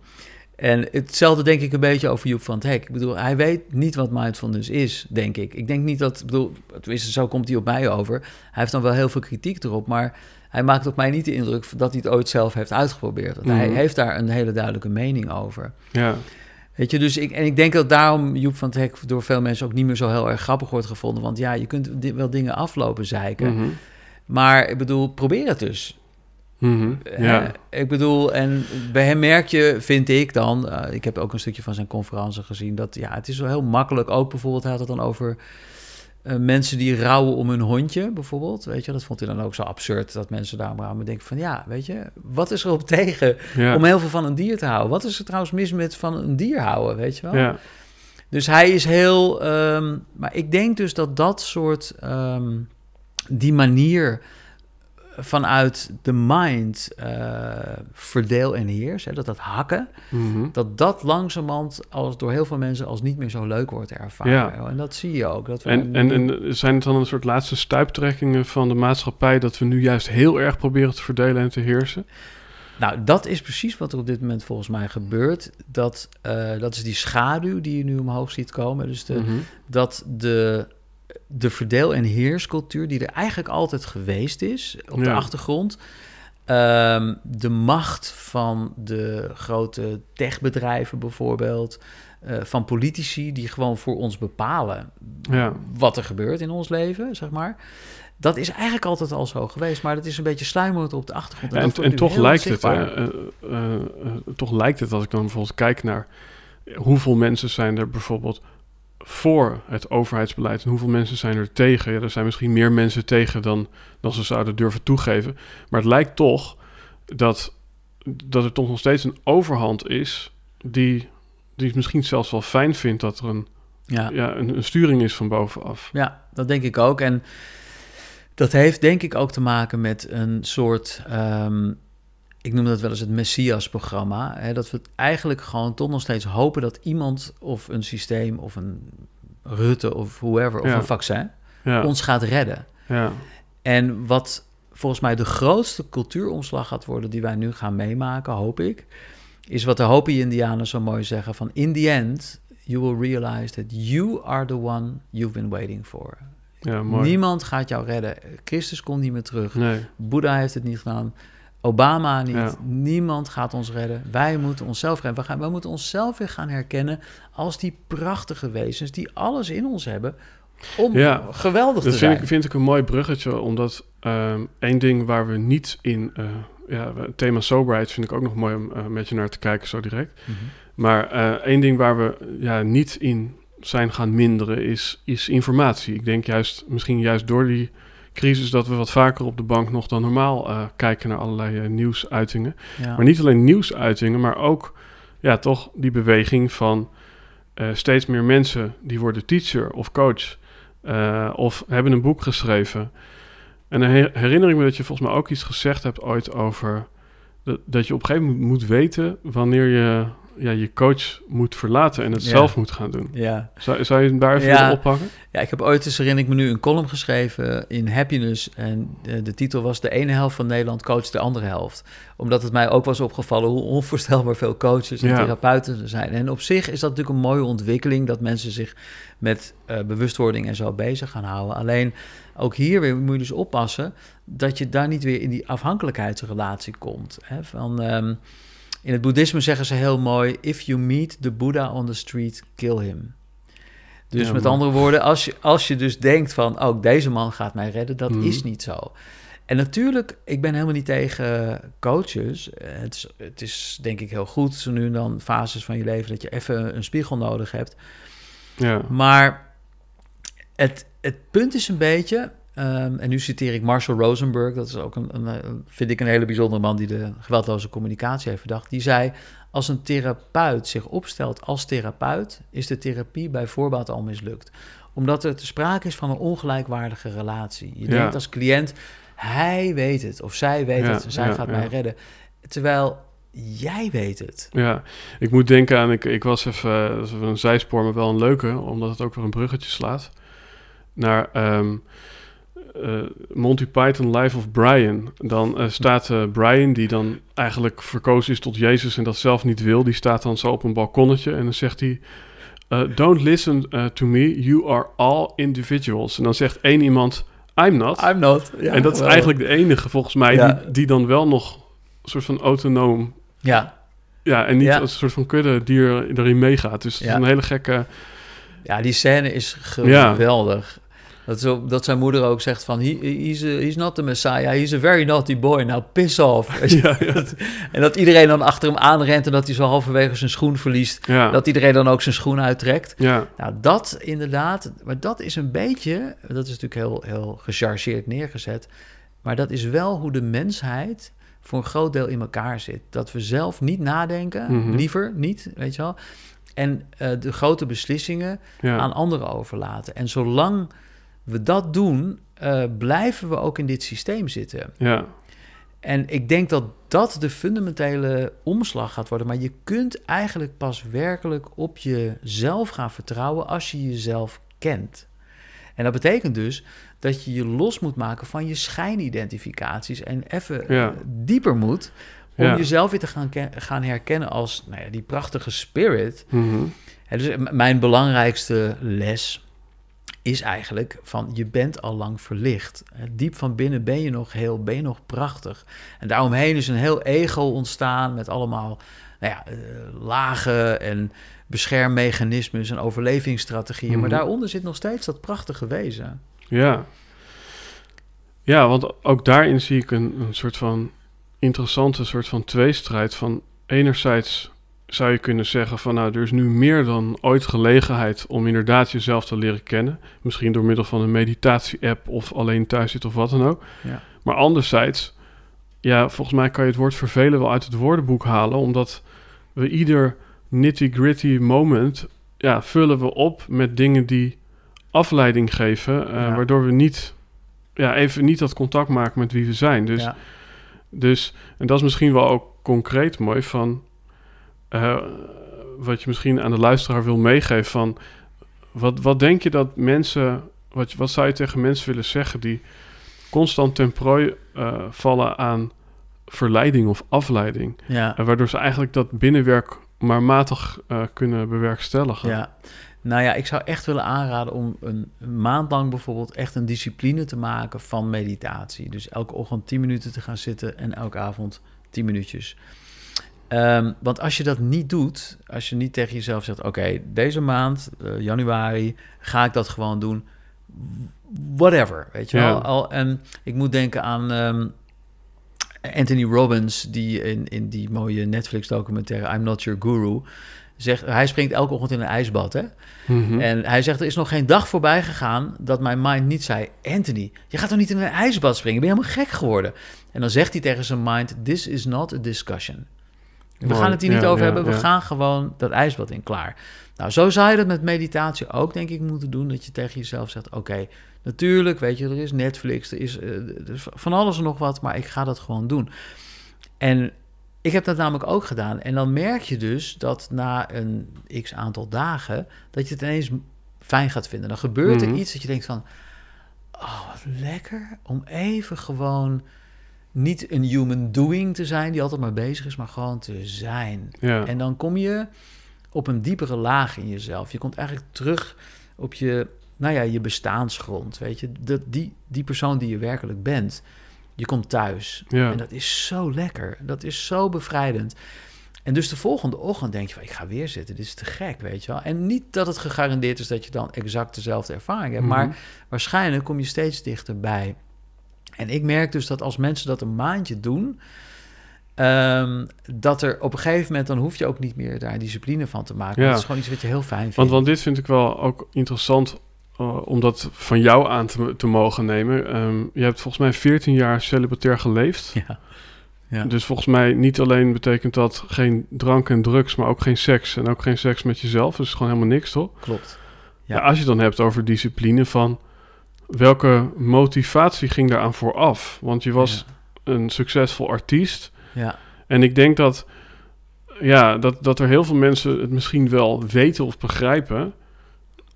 En hetzelfde denk ik een beetje over Joep van het Hek. Ik bedoel, hij weet niet wat mindfulness is, denk ik. Ik denk niet dat, ik bedoel, tenminste zo komt hij op mij over. Hij heeft dan wel heel veel kritiek erop, maar hij maakt op mij niet de indruk dat hij het ooit zelf heeft uitgeprobeerd. Want Hij Mhm. heeft daar een hele duidelijke mening over. Ja, Weet je, dus ik, en ik denk dat daarom Joep van het Hek door veel mensen ook niet meer zo heel erg grappig wordt gevonden. Want ja, je kunt wel dingen aflopen zeiken. Mhm. Maar ik bedoel, probeer het dus. Mhm. ja. Eh, ik bedoel, en bij hem merk je, vind ik dan, eh, ik heb ook een stukje van zijn conferentie gezien, dat ja, het is wel heel makkelijk. Ook bijvoorbeeld, hij had het dan over eh, mensen die rouwen om hun hondje, bijvoorbeeld. Weet je, dat vond hij dan ook zo absurd dat mensen daar maar aan me denken van, ja, weet je, wat is er op tegen ja. om heel veel van een dier te houden? Wat is er trouwens mis met van een dier houden, weet je wel? ja. Dus hij is heel. ehm, maar ik denk dus dat dat soort. ehm, die manier vanuit de mind eh, verdeel en heers, hè, dat dat hakken, Mhm. dat dat langzamerhand als door heel veel mensen als niet meer zo leuk wordt ervaren. Ja. En dat zie je ook. Dat we En, en, en zijn het dan een soort laatste stuiptrekkingen van de maatschappij dat we nu juist heel erg proberen te verdelen en te heersen? Nou, dat is precies wat er op dit moment volgens mij gebeurt. Dat, eh, dat is die schaduw die je nu omhoog ziet komen. Dus de, Mhm. dat de, de verdeel- en heerscultuur, die er eigenlijk altijd geweest is op de achtergrond, ehm, de macht van de grote techbedrijven bijvoorbeeld, eh, van politici die gewoon voor ons bepalen Ja. wat er gebeurt in ons leven, zeg maar. Dat is eigenlijk altijd al zo geweest, maar dat is een beetje sluimerend op de achtergrond. En, toch lijkt het, eh, eh, toch lijkt het als ik dan bijvoorbeeld kijk naar hoeveel mensen zijn er bijvoorbeeld voor het overheidsbeleid en hoeveel mensen zijn er tegen. Ja, er zijn misschien meer mensen tegen dan, dan ze zouden durven toegeven. Maar het lijkt toch dat, dat er toch nog steeds een overhand is die, die het misschien zelfs wel fijn vindt dat er een, Ja. ja, een, een sturing is van bovenaf. Ja, dat denk ik ook. En dat heeft denk ik ook te maken met een soort, ehm, ik noem dat wel eens het Messias-programma. Dat we eigenlijk gewoon toch nog steeds hopen dat iemand of een systeem of een Rutte of whoever, of Ja. een vaccin, Ja. ons gaat redden. ja. En wat volgens mij de grootste cultuuromslag gaat worden die wij nu gaan meemaken, hoop ik, is wat de Hopi-Indianen zo mooi zeggen van in the end, you will realize that you are the one you've been waiting for. Niemand gaat jou redden. Christus komt niet meer terug. Nee. Boeddha heeft het niet gedaan. Obama niet. Ja. Niemand gaat ons redden. Wij moeten onszelf redden. We, gaan, we moeten onszelf weer gaan herkennen als die prachtige wezens die alles in ons hebben om Ja. geweldig Dat te vind zijn. ik, vind ik een mooi bruggetje, omdat ehm één ding waar we niet in... eh, ja, het thema soberheid vind ik ook nog mooi om eh, met je naar te kijken zo direct. Mhm. Maar eh, één ding waar we ja, niet in zijn gaan minderen is, is informatie. Ik denk juist, misschien juist door die crisis, dat we wat vaker op de bank nog dan normaal eh, kijken naar allerlei eh, nieuwsuitingen. Ja. Maar niet alleen nieuwsuitingen, maar ook ja, toch die beweging van eh, steeds meer mensen die worden teacher of coach of hebben een boek geschreven. En dan her- herinner ik me dat je volgens mij ook iets gezegd hebt ooit over dat, dat je op een gegeven moment moet weten wanneer je ja, je coach moet verlaten en het Ja. zelf moet gaan doen. ja. Zou, zou je het daar even Ja. oppakken? ja, ik heb ooit eens herinner ik me nu een column geschreven in Happiness. En de, de titel was De ene helft van Nederland coacht de andere helft. Omdat het mij ook was opgevallen hoe onvoorstelbaar veel coaches en Ja. therapeuten er zijn. En op zich is dat natuurlijk een mooie ontwikkeling dat mensen zich met eh, bewustwording en zo bezig gaan houden. Alleen ook hier weer moet je dus oppassen dat je daar niet weer in die afhankelijkheidsrelatie komt. Hè? Van, ehm, in het boeddhisme zeggen ze heel mooi: If you meet the Buddha on the street, kill him. Dus Ja, met andere woorden, als je, als je dus denkt van, oh, deze man gaat mij redden, dat Mhm. is niet zo. En natuurlijk, ik ben helemaal niet tegen coaches. Het is, het is denk ik heel goed, zo nu en dan fases van je leven, dat je even een spiegel nodig hebt. Ja, Maar het, het punt is een beetje, ehm, en nu citeer ik Marshall Rosenberg, dat is ook een, een, eh, vind ik een hele bijzondere man die de geweldloze communicatie heeft bedacht. Die zei: Als een therapeut zich opstelt als therapeut, is de therapie bij voorbaat al mislukt. Omdat er te sprake is van een ongelijkwaardige relatie. Je Ja. denkt als cliënt: hij weet het of zij weet Ja, het, zij ja, gaat mij redden. Terwijl jij weet het. ja. ik moet denken aan, ik, ik was even, eh, even een zijspoor, maar wel een leuke, omdat het ook weer een bruggetje slaat. Naar ehm, eh, Monty Python Life of Brian. Dan eh, staat eh, Brian, die dan eigenlijk verkozen is tot Jezus en dat zelf niet wil, die staat dan zo op een balkonnetje en dan zegt hij... don't listen to me, you are all individuals. En dan zegt één iemand, I'm not. I'm not. Ja, en dat is wel. eigenlijk de enige volgens mij Ja. die, die dan wel nog een soort van autonoom... Ja, Ja, en niet Ja. als een soort van kudde die er, erin meegaat. Dus Ja. is een hele gekke... Ja, die scène is geweldig. Dat, dat zijn moeder ook zegt van... He, he's, a- he's not the messiah, he's a very naughty boy, now piss off. Ja, ja. En dat iedereen dan achter hem aanrent... en dat hij zo halverwege zijn schoen verliest... Ja, dat iedereen dan ook zijn schoen uittrekt. ja, Nou, dat inderdaad... Maar dat is een beetje... Dat is natuurlijk heel, heel gechargeerd neergezet... maar dat is wel hoe de mensheid... voor een groot deel in elkaar zit. Dat we zelf niet nadenken, Mhm. liever niet, weet je wel... En eh, de grote beslissingen aan anderen overlaten. En zolang we dat doen, eh, blijven we ook in dit systeem zitten. ja. En ik denk dat dat de fundamentele omslag gaat worden. Maar je kunt eigenlijk pas werkelijk op jezelf gaan vertrouwen als je jezelf kent. En dat betekent dus dat je je los moet maken van je schijnidentificaties en even Ja. dieper moet om Ja. jezelf weer te gaan, gaan herkennen als nou ja, die prachtige spirit Mhm. Hè, dus m- mijn belangrijkste les is eigenlijk van je bent al lang verlicht. Diep van binnen ben je nog heel, ben je nog prachtig. En daaromheen is een heel ego ontstaan met allemaal nou ja, eh, lagen en beschermmechanismes en overlevingsstrategieën. Maar Mhm. daaronder zit nog steeds dat prachtige wezen. Ja. Ja, want ook daarin zie ik een, een soort van interessante soort van tweestrijd. Van enerzijds zou je kunnen zeggen van nou, er is nu meer dan ooit gelegenheid om inderdaad jezelf te leren kennen. Misschien door middel van een meditatie-app of alleen thuis zitten of wat dan ook. Ja. Maar anderzijds, ja, volgens mij kan je het woord vervelen wel uit het woordenboek halen, omdat we ieder nitty-gritty moment ja, vullen we op met dingen die afleiding geven, eh, Ja. waardoor we niet, ja, even niet dat contact maken met wie we zijn. Dus, ja. dus en dat is misschien wel ook concreet mooi van eh, wat je misschien aan de luisteraar wil meegeven van Wat, wat denk je dat mensen, wat, wat zou je tegen mensen willen zeggen die constant ten prooi eh, vallen aan verleiding of afleiding? Ja. Waardoor ze eigenlijk dat binnenwerk maar matig eh, kunnen bewerkstelligen. Ja, nou ja, ik zou echt willen aanraden om een, een maand lang bijvoorbeeld echt een discipline te maken van meditatie. Dus elke ochtend 10 minuten te gaan zitten en elke avond 10 minuutjes. Ehm, want als je dat niet doet, als je niet tegen jezelf zegt: Oké, deze maand, eh, januari, ga ik dat gewoon doen. Whatever, weet je Ja. wel. Al, en ik moet denken aan ehm, Anthony Robbins, die in, in die mooie Netflix-documentaire I'm Not Your Guru zegt: Hij springt elke ochtend in een ijsbad, hè? Mhm. En hij zegt, er is nog geen dag voorbij gegaan dat mijn mind niet zei... Anthony, je gaat toch niet in een ijsbad springen? Ben je helemaal gek geworden? En dan zegt hij tegen zijn mind, this is not a discussion. We Mooi. gaan het hier niet Ja, over ja, hebben, we ja. gaan gewoon dat ijsbad in, klaar. Nou, zo zou je dat met meditatie ook, denk ik, moeten doen. Dat je tegen jezelf zegt, oké, natuurlijk, weet je, er is Netflix, er is, eh, er is van alles en nog wat... maar ik ga dat gewoon doen. En ik heb dat namelijk ook gedaan. En dan merk je dus dat na een x aantal dagen... dat je het ineens fijn gaat vinden. Dan gebeurt Mhm. er iets dat je denkt van... oh, wat lekker om even gewoon... niet een human doing te zijn die altijd maar bezig is... maar gewoon te zijn. ja. En dan kom je op een diepere laag in jezelf. Je komt eigenlijk terug op je, nou ja, je bestaansgrond. Weet je, dat, die, die persoon die je werkelijk bent. Je komt thuis. Ja. En dat is zo lekker. Dat is zo bevrijdend. En dus de volgende ochtend denk je van, ik ga weer zitten. Dit is te gek, weet je wel. En niet dat het gegarandeerd is dat je dan exact dezelfde ervaring hebt. Mhm. Maar waarschijnlijk kom je steeds dichterbij. En ik merk dus dat als mensen dat een maandje doen... ehm, dat er op een gegeven moment... dan hoef je ook niet meer daar discipline van te maken. Ja. Dat is gewoon iets wat je heel fijn vindt. Want, want dit vind ik wel ook interessant eh, om dat van jou aan te, te mogen nemen. Ehm, je hebt volgens mij 14 jaar celibatair geleefd. Ja. Ja. Dus volgens mij niet alleen betekent dat geen drank en drugs, maar ook geen seks. En ook geen seks met jezelf. Dus gewoon helemaal niks, toch? Klopt. Ja. Ja. als je het dan hebt over discipline van... welke motivatie ging daaraan vooraf? Want je was een succesvol artiest. Ja. En ik denk dat, ja, dat, dat er heel veel mensen het misschien wel weten of begrijpen,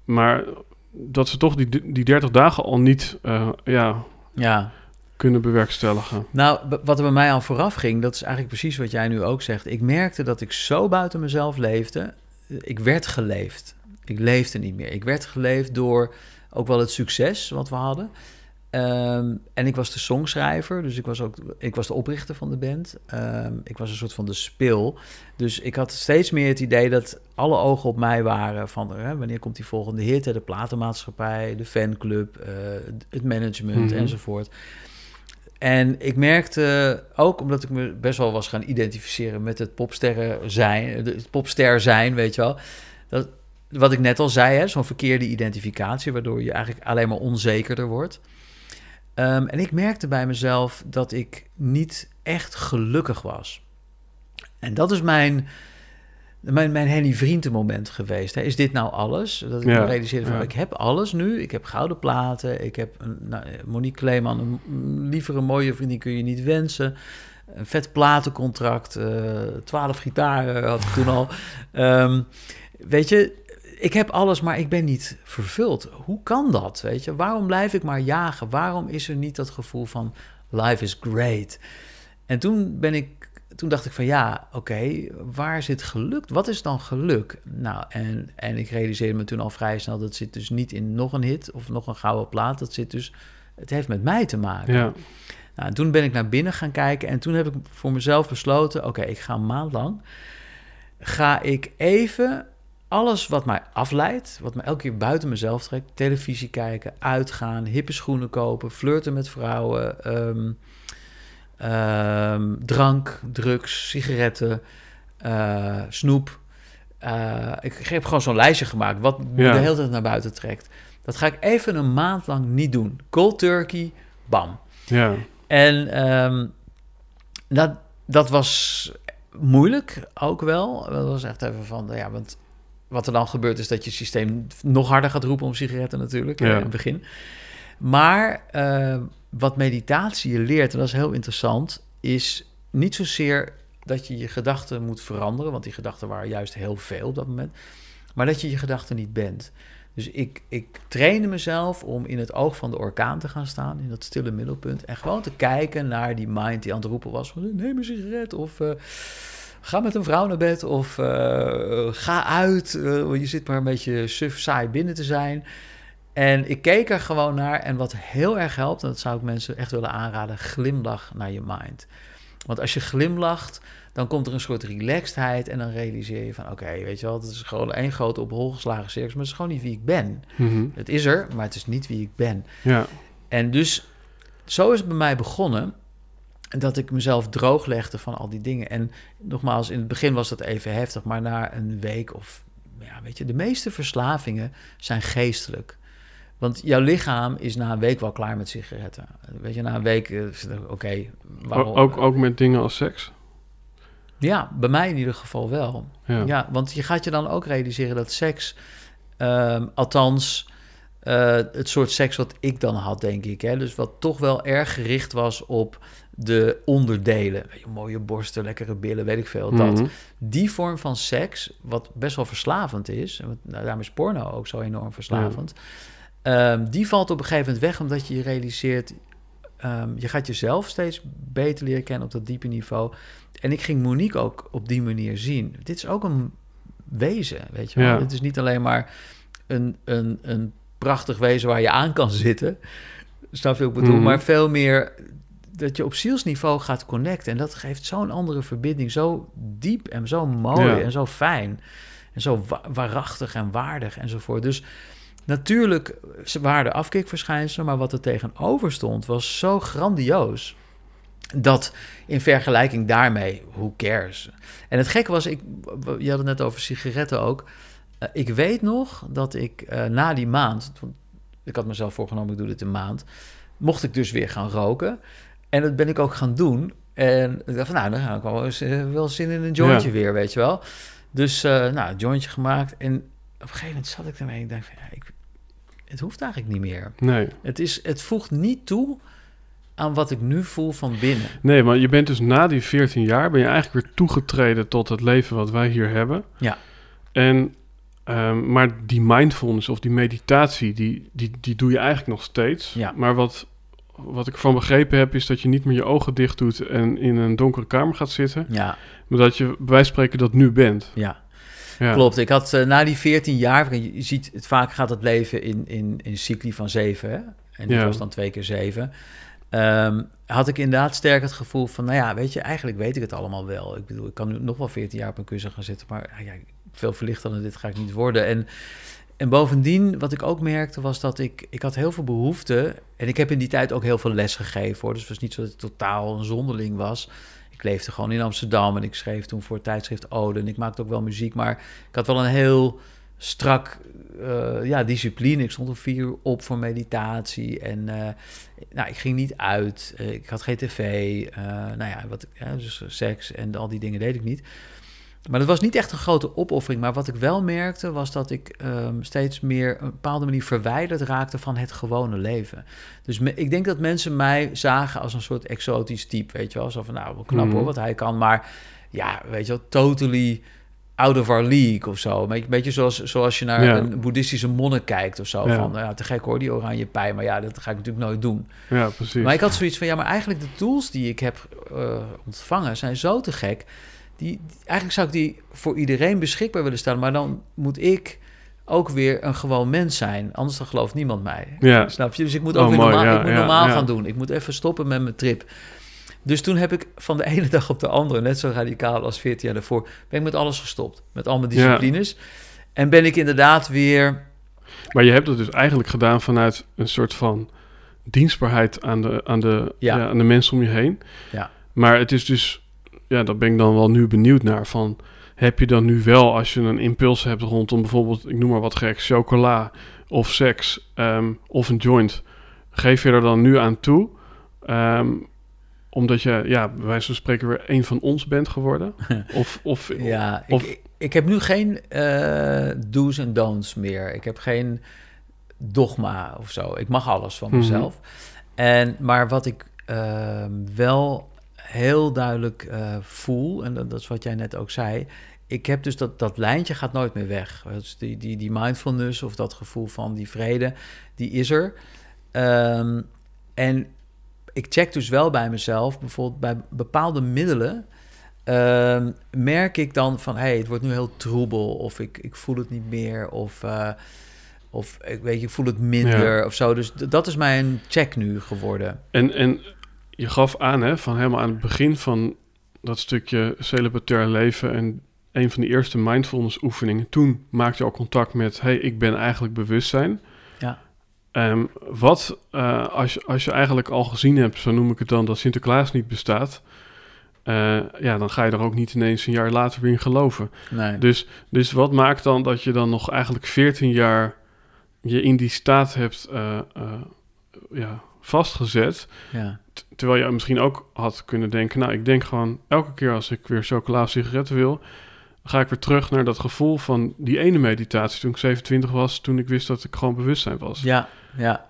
maar dat ze toch die, die 30 dagen al niet eh, ja, ja. kunnen bewerkstelligen. Nou, wat er bij mij aan vooraf ging, dat is eigenlijk precies wat jij nu ook zegt. Ik merkte dat ik zo buiten mezelf leefde. Ik werd geleefd. Ik leefde niet meer. Ik werd geleefd door ook wel het succes wat we hadden. Ehm, en ik was de songschrijver, dus ik was ook ik was de oprichter van de band. Ehm, ik was een soort van de spil. Dus ik had steeds meer het idee dat alle ogen op mij waren van hè, wanneer komt die volgende hit, hè, de platenmaatschappij, de fanclub, eh, het management Mhm. enzovoort. En ik merkte ook, omdat ik me best wel was gaan identificeren met het popsterren zijn, het popster zijn, weet je wel. Dat, wat ik net al zei, hè, zo'n verkeerde identificatie, waardoor je eigenlijk alleen maar onzekerder wordt. Ehm, en ik merkte bij mezelf dat ik niet echt gelukkig was. En dat is mijn, mijn, mijn Henny Vrienden moment geweest. Hè. Is dit nou alles? Dat ik Ja, me realiseerde van, ja. ik heb alles nu. Ik heb gouden platen. Ik heb een, nou, Monique Kleeman, een mm, lievere, mooie vriendin kun je niet wensen. Een vet platencontract. eh, Twaalf gitaren had ik toen al. Ehm, weet je, ik heb alles, maar ik ben niet vervuld. Hoe kan dat? Weet je, waarom blijf ik maar jagen? Waarom is er niet dat gevoel van life is great? En toen ben ik, toen dacht ik van ja, oké, waar zit geluk? Wat is dan geluk? Nou, en, en ik realiseerde me toen al vrij snel dat zit dus niet in nog een hit of nog een gouden plaat. Dat zit dus, het heeft met mij te maken. Ja, Nou, en toen ben ik naar binnen gaan kijken en toen heb ik voor mezelf besloten: oké, ik ga een maand lang. Ga ik even alles wat mij afleidt, wat me elke keer buiten mezelf trekt, televisie kijken, uitgaan, hippe schoenen kopen, flirten met vrouwen, ehm, ehm, drank, drugs, sigaretten, eh, snoep. Eh, ik heb gewoon zo'n lijstje gemaakt wat me Ja. de hele tijd naar buiten trekt. Dat ga ik even een maand lang niet doen. Cold turkey, bam. ja, En ehm, dat, dat was moeilijk ook wel. Dat was echt even van, ja, want wat er dan gebeurt is dat je systeem nog harder gaat roepen om sigaretten natuurlijk, Ja. eh, in het begin. Maar eh, wat meditatie je leert, en dat is heel interessant, is niet zozeer dat je je gedachten moet veranderen, want die gedachten waren juist heel veel op dat moment, maar dat je je gedachten niet bent. Dus ik, ik trainde mezelf om in het oog van de orkaan te gaan staan, in dat stille middelpunt. En gewoon te kijken naar die mind die aan het roepen was: van, neem een sigaret of. eh, Ga met een vrouw naar bed of eh, ga uit. eh, je zit maar een beetje suf saai binnen te zijn. En ik keek er gewoon naar. En wat heel erg helpt, en dat zou ik mensen echt willen aanraden, glimlach naar je mind. Want als je glimlacht, dan komt er een soort relaxedheid. En dan realiseer je van, oké, weet je wel, het is gewoon één grote op hol geslagen circus. Maar het is gewoon niet wie ik ben. Mhm. Het is er, maar het is niet wie ik ben. Ja. En dus zo is het bij mij begonnen. Dat ik mezelf drooglegde van al die dingen. En nogmaals, in het begin was dat even heftig. Maar na een week of... Ja, weet je, de meeste verslavingen zijn geestelijk. Want jouw lichaam is na een week wel klaar met sigaretten. Weet je, na een week... eh, is het, Oké, ook, ook met dingen als seks. Ja, bij mij in ieder geval wel. Ja. Ja, want je gaat je dan ook realiseren dat seks, ehm, althans eh, het soort seks wat ik dan had, denk ik, hè, dus wat toch wel erg gericht was op de onderdelen, mooie borsten, lekkere billen, weet ik veel, dat. Mhm. Die vorm van seks, wat best wel verslavend is, en wat- nou, daarom is porno ook zo enorm verslavend, ehm, die valt op een gegeven moment weg omdat je je realiseert, ehm, je gaat jezelf steeds beter leren kennen op dat diepe niveau. En ik ging Monique ook op die manier zien. Dit is ook een wezen, weet je wel. Ja. Het is niet alleen maar een, een, een prachtig wezen waar je aan kan zitten. Snap je wat ik bedoel? Mhm. Maar veel meer dat je op zielsniveau gaat connecten. En dat geeft zo'n andere verbinding. Zo diep en zo mooi Ja. en zo fijn. En zo wa- waarachtig en waardig enzovoort. Dus natuurlijk waren er afkikverschijnselen... maar wat er tegenover stond was zo grandioos... dat in vergelijking daarmee, who cares? En het gekke was, ik, je had het net over sigaretten ook... Eh, ik weet nog dat ik eh, na die maand... ik had mezelf voorgenomen, ik doe dit een maand... mocht ik dus weer gaan roken. En dat ben ik ook gaan doen. En ik dacht van, nou, dan ga ik wel, eens, eh, wel zin in een jointje Ja. weer, weet je wel. Dus, eh, nou, jointje gemaakt. En op een gegeven moment zat ik ermee en ik dacht van, ja, ik, het hoeft eigenlijk niet meer. Nee. Het, is, het voegt niet toe aan wat ik nu voel van binnen. nee, maar je bent dus na die 14 jaar... ben je eigenlijk weer toegetreden tot het leven wat wij hier hebben. Ja. En, ehm, maar die mindfulness of die meditatie... Die, die, die doe je eigenlijk nog steeds. Ja. Maar wat, wat ik van begrepen heb... is dat je niet meer je ogen dicht doet... en in een donkere kamer gaat zitten... Ja, maar dat je bij wijze van spreken dat nu bent. ja. Ja. Klopt. Ik had eh, na die 14 jaar, je ziet, het vaak gaat het leven in, in, in cycli van zeven. Hè? En dit Ja. was dan twee keer zeven. Ehm, had ik inderdaad sterk het gevoel van, nou ja, weet je, eigenlijk weet ik het allemaal wel. Ik bedoel, ik kan nu nog wel 14 jaar op een kussen gaan zitten, maar ja, veel verlichter dan dit ga ik niet worden. En, en bovendien, wat ik ook merkte, was dat ik, ik had heel veel behoefte. En ik heb in die tijd ook heel veel les gegeven, hoor. Dus het was niet zo dat ik totaal een zonderling was. Ik leefde gewoon in Amsterdam en ik schreef toen voor het tijdschrift Ode. En ik maakte ook wel muziek, maar ik had wel een heel strak eh, ja, discipline. Ik stond om vier uur op voor meditatie en eh, nou, ik ging niet uit. Eh, ik had geen tv, nou ja, wat, dus seks en al die dingen deed ik niet. Maar dat was niet echt een grote opoffering. Maar wat ik wel merkte was dat ik ehm, steeds meer op een bepaalde manier verwijderd raakte van het gewone leven. Dus me- ik denk dat mensen mij zagen als een soort exotisch type, weet je wel. Zo van, nou, knap Mhm. hoor, wat hij kan. Maar ja, weet je wel, totally out of our league of zo. Een beetje, zoals, zoals je naar Ja. een boeddhistische monnik kijkt of zo. Ja. Van, nou ja, te gek hoor, die oranje pij. Maar ja, dat ga ik natuurlijk nooit doen. Ja, precies. Maar ik had zoiets van, ja, maar eigenlijk de tools die ik heb eh, ontvangen zijn zo te gek. Die, eigenlijk zou ik die voor iedereen beschikbaar willen stellen. Maar dan moet ik ook weer een gewoon mens zijn. Anders dan gelooft niemand mij. Ja. Snap je? Dus ik moet Oh, ook weer mooi, normaal, ja, ik moet ja, normaal gaan doen. Ik moet even stoppen met mijn trip. Dus toen heb ik van de ene dag op de andere, net zo radicaal als 14 jaar daarvoor, ben ik met alles gestopt. Met al mijn disciplines. En ben ik inderdaad weer Maar je hebt het dus eigenlijk gedaan vanuit een soort van dienstbaarheid aan de, aan de, aan de mensen om je heen. Ja. Maar het is dus, ja, daar ben ik dan wel nu benieuwd naar. Van, heb je dan nu wel, als je een impuls hebt rondom bijvoorbeeld, ik noem maar wat gek, chocola of seks ehm, of een joint, geef je er dan nu aan toe? Ehm, omdat je, ja, bij wijze van spreken weer een van ons bent geworden? of, of, Ja, Of- ik, ik heb nu geen eh do's en don'ts meer. Ik heb geen dogma of zo. Ik mag alles van Mhm. mezelf. En, maar wat ik ehm, wel heel duidelijk eh, voel, en dat, dat is wat jij net ook zei, ik heb dus dat, dat lijntje gaat nooit meer weg. Dus die, die, die mindfulness of dat gevoel van die vrede, die is er. Ehm, en ik check dus wel bij mezelf, bijvoorbeeld bij bepaalde middelen, ehm, merk ik dan van, hé, hey, het wordt nu heel troebel, of ik, ik voel het niet meer, of, uh, of ik weet je, ik voel het minder, of zo. Dus dat is mijn check nu geworden. En, en je gaf aan, hè, van helemaal aan het begin van dat stukje celibatair leven en een van de eerste mindfulness oefeningen, toen maakte je al contact met, hey, ik ben eigenlijk bewustzijn. Ja. Um, wat uh, als, je, als je eigenlijk al gezien hebt, zo noem ik het dan, dat Sinterklaas niet bestaat, uh, ja, dan ga je er ook niet ineens een jaar later weer in geloven. Nee. Dus, dus wat maakt dan dat je dan nog eigenlijk 14 jaar je in die staat hebt uh, ja, vastgezet? Ja. Terwijl je misschien ook had kunnen denken, nou, ik denk gewoon elke keer als ik weer chocola of sigaretten wil, ga ik weer terug naar dat gevoel van die ene meditatie toen ik 27 was, toen ik wist dat ik gewoon bewustzijn was. Ja, ja.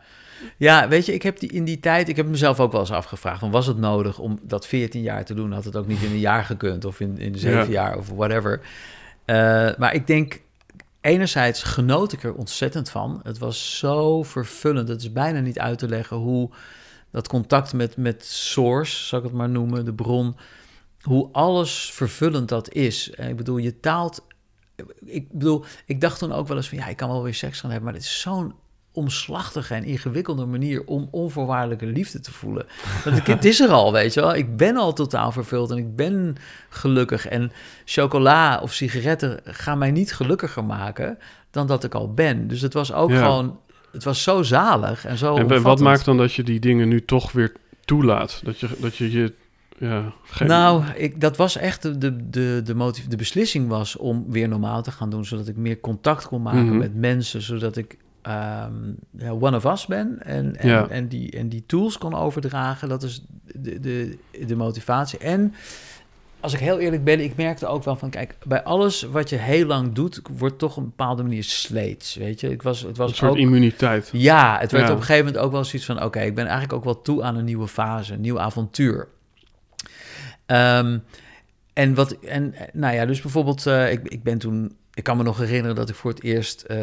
Ja, weet je, ik heb die, in die tijd, ik heb mezelf ook wel eens afgevraagd, van was het nodig om dat 14 jaar te doen? Had het ook niet in een jaar gekund of in, in zeven ja. jaar of whatever. Uh, maar ik denk, enerzijds genoot ik er ontzettend van. Het was zo vervullend. Het is bijna niet uit te leggen hoe dat contact met, met source, zal ik het maar noemen, de bron, hoe alles vervullend dat is. Ik bedoel, je taalt. Ik bedoel, ik dacht toen ook wel eens van ja, ik kan wel weer seks gaan hebben, maar het is zo'n omslachtige en ingewikkelde manier om onvoorwaardelijke liefde te voelen. Want het is er al, weet je wel. Ik ben al totaal vervuld en ik ben gelukkig. En chocola of sigaretten gaan mij niet gelukkiger maken dan dat ik al ben. Dus het was ook ja. gewoon, het was zo zalig en zo. En wat maakt dan dat je die dingen nu toch weer toelaat? Dat je dat je, je ja, geen... Nou, ik, dat was echt de, de, de, de, motiv de beslissing was om weer normaal te gaan doen, zodat ik meer contact kon maken mm -hmm. met mensen, zodat ik um, ja, one of us ben en, en, Ja. en, die, en die tools kon overdragen. Dat is de, de, de motivatie. En als ik heel eerlijk ben, ik merkte ook wel van, kijk, bij alles wat je heel lang doet, wordt toch op een bepaalde manier sleets, weet je. Ik was, het was Een soort ook, immuniteit. ja, het werd Ja. op een gegeven moment ook wel zoiets van... oké, ik ben eigenlijk ook wel toe aan een nieuwe fase, een nieuw avontuur. Ehm, en wat, en nou ja, dus bijvoorbeeld, eh, ik, ik ben toen, ik kan me nog herinneren dat ik voor het eerst eh,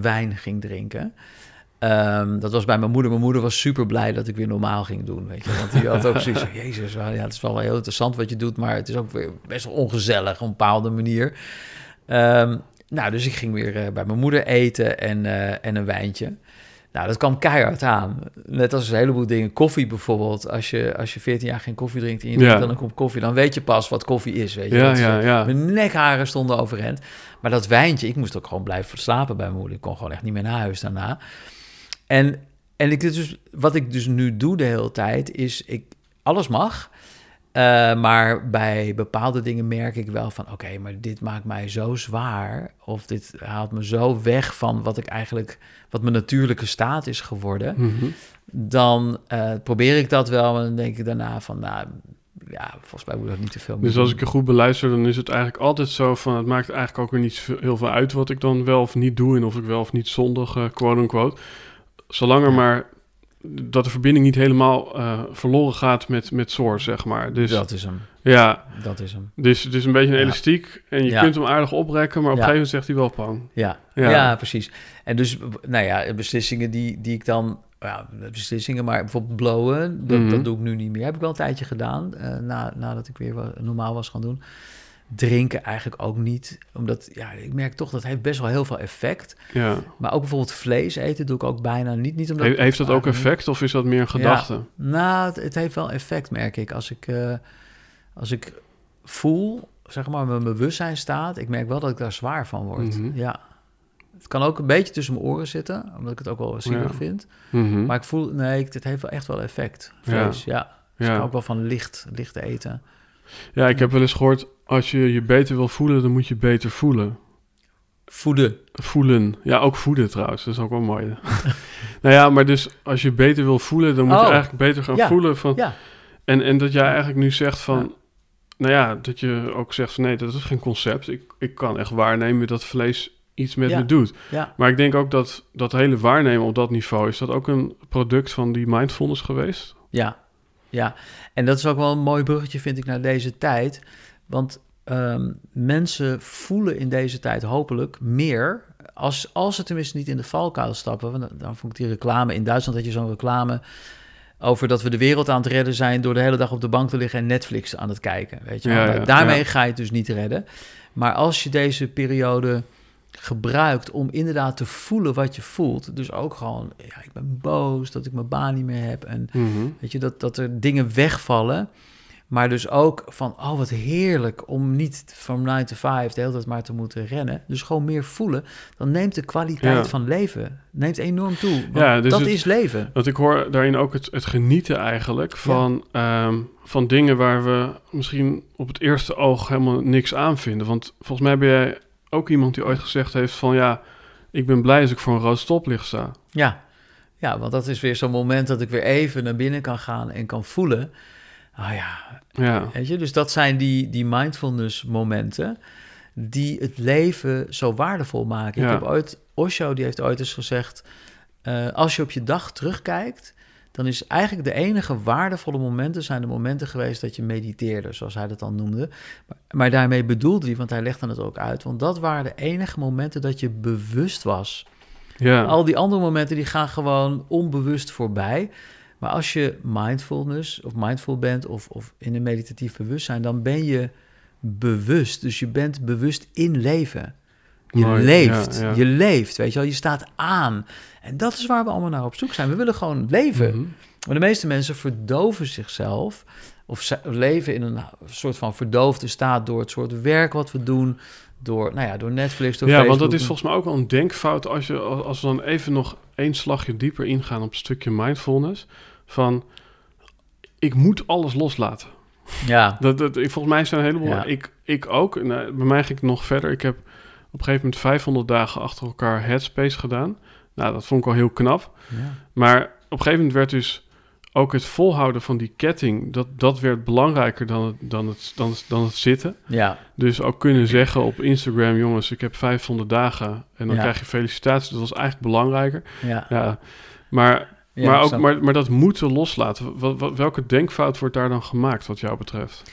wijn ging drinken. Ehm, dat was bij mijn moeder. Mijn moeder was super blij dat ik weer normaal ging doen, weet je. Want die had ook zoiets van, jezus, ja, het is wel heel interessant wat je doet, maar het is ook weer best wel ongezellig op een bepaalde manier. Ehm, nou, dus ik ging weer eh, bij mijn moeder eten en, eh, en een wijntje. Nou, dat kwam keihard aan. Net als een heleboel dingen. Koffie bijvoorbeeld. Als je, als je 14 jaar geen koffie drinkt en je Ja. drinkt dan een kop koffie... dan weet je pas wat koffie is, weet je. Ja, ja, ja. Mijn nekharen stonden overeind. Maar dat wijntje, ik moest ook gewoon blijven slapen bij mijn moeder. Ik kon gewoon echt niet meer naar huis daarna. En, en ik, dus, wat ik dus nu doe de hele tijd, is ik, alles mag. Eh, maar bij bepaalde dingen merk ik wel van, oké, maar dit maakt mij zo zwaar. Of dit haalt me zo weg van wat ik eigenlijk, wat mijn natuurlijke staat is geworden. Mhm. Dan eh, probeer ik dat wel. En dan denk ik daarna van, nou, ja, volgens mij moet dat niet te veel meer Dus als ik je goed beluister, dan is het eigenlijk altijd zo van... het maakt eigenlijk ook weer niet heel veel uit wat ik dan wel of niet doe... en of ik wel of niet zondig, eh, quote-unquote. Zolang er Ja. maar dat de verbinding niet helemaal eh, verloren gaat met, met source, zeg maar. Dus Dat is hem, ja, dat is hem. dus het is een beetje een elastiek... en je Ja. kunt hem aardig oprekken, maar op een gegeven moment zegt hij wel pang. Ja, Ja. ja. precies. En dus, nou ja, beslissingen die, die ik dan, ja, beslissingen, maar bijvoorbeeld blowen, dat, Mhm. dat doe ik nu niet meer. Heb ik wel een tijdje gedaan, eh, na, nadat ik weer normaal was gaan doen. Drinken eigenlijk ook niet, omdat, ja, ik merk toch dat heeft best wel heel veel effect. Ja. Maar ook bijvoorbeeld vlees eten doe ik ook bijna niet. niet omdat He- heeft dat ook Ah, effect of is dat meer een gedachte? nou, het, het heeft wel effect, merk ik. Als ik, eh, als ik voel, zeg maar, mijn bewustzijn staat, ik merk wel dat ik daar zwaar van word. Mhm. Ja. Het kan ook een beetje tussen mijn oren zitten, omdat ik het ook wel zielig Ja. vind. Mhm. Maar ik voel, nee, het heeft wel echt wel effect. Vlees, ja. Dus ik ja. hou ook wel van licht, licht eten. Ja, ik heb wel eens gehoord... als je je beter wil voelen, dan moet je beter voelen. Voeden. Voelen. Ja, ook voeden trouwens. Dat is ook wel mooi. nou ja, maar dus als je beter wil voelen, dan moet je Oh. eigenlijk beter gaan Ja. voelen. Van, Ja, en, en dat jij eigenlijk nu zegt van... Ja. Nou ja, dat je ook zegt van nee, dat is geen concept. Ik, ik kan echt waarnemen dat vlees iets met me doet. Maar ik denk ook dat dat hele waarnemen op dat niveau... is dat ook een product van die mindfulness geweest? ja, ja. En dat is ook wel een mooi bruggetje, vind ik, naar deze tijd. Want ehm, mensen voelen in deze tijd hopelijk meer. Als, als ze tenminste niet in de valkuil stappen. Want dan, dan vond ik die reclame in Duitsland dat je zo'n reclame over dat we de wereld aan het redden zijn door de hele dag op de bank te liggen en Netflix aan het kijken. Weet je, wel. Ja, ja, daarmee ja. ga je het dus niet redden. Maar als je deze periode gebruikt om inderdaad te voelen wat je voelt, dus ook gewoon, ja, ik ben boos dat ik mijn baan niet meer heb en Mhm. weet je dat, dat er dingen wegvallen. Maar dus ook van, oh wat heerlijk om niet van 9 to 5 de hele tijd maar te moeten rennen. Dus gewoon meer voelen. Dan neemt de kwaliteit Ja. van leven neemt enorm toe. Want Ja, dus dat het- is leven. Want ik hoor daarin ook het, het genieten eigenlijk van, ehm, van dingen waar we misschien op het eerste oog helemaal niks aan vinden. Want volgens mij ben jij ook iemand die ooit gezegd heeft van ja, ik ben blij als ik voor een rood stoplicht sta. Ja. ja, want dat is weer zo'n moment dat ik weer even naar binnen kan gaan en kan voelen. Ah ja, Ja, weet je, dus dat zijn die, die mindfulness momenten die het leven zo waardevol maken. Ja. Ik heb ooit, Osho die heeft ooit eens gezegd, eh, als je op je dag terugkijkt, dan is eigenlijk de enige waardevolle momenten zijn de momenten geweest dat je mediteerde, zoals hij dat dan noemde. Maar, maar daarmee bedoelde hij, want hij legde het ook uit, want dat waren de enige momenten dat je bewust was. ja, Al die andere momenten die gaan gewoon onbewust voorbij. Maar als je mindfulness of mindful bent of, of in een meditatief bewustzijn, dan ben je bewust. Dus je bent bewust in leven. Je Mooi, leeft. ja, ja. Je leeft, weet je wel. Je staat aan. En dat is waar we allemaal naar op zoek zijn. We willen gewoon leven. Mhm. Maar de meeste mensen verdoven zichzelf. Of ze- leven in een soort van verdoofde staat door het soort werk wat we doen. Door, nou ja, door Netflix, door Ja, want dat is volgens mij ook wel een denkfout als, je, als we dan even nog één slagje dieper ingaan op het stukje mindfulness. Van, ik moet alles loslaten. Ja, Dat, dat, ik, volgens mij zijn een heleboel. Ja. Ik, ik ook. Nou, bij mij ging ik nog verder. Ik heb op een gegeven moment 500 dagen achter elkaar Headspace gedaan. Nou, dat vond ik al heel knap. ja. Maar op een gegeven moment werd dus ook het volhouden van die ketting, dat, dat werd belangrijker dan het, dan, het, dan, het, dan het zitten. ja. Dus ook kunnen zeggen op Instagram, jongens, ik heb 500 dagen en dan Ja. krijg je felicitaties. Dat was eigenlijk belangrijker. ja. Ja, maar, Ja, maar, ook, maar, maar dat moeten loslaten. Wat, wat- welke denkfout wordt daar dan gemaakt, wat jou betreft?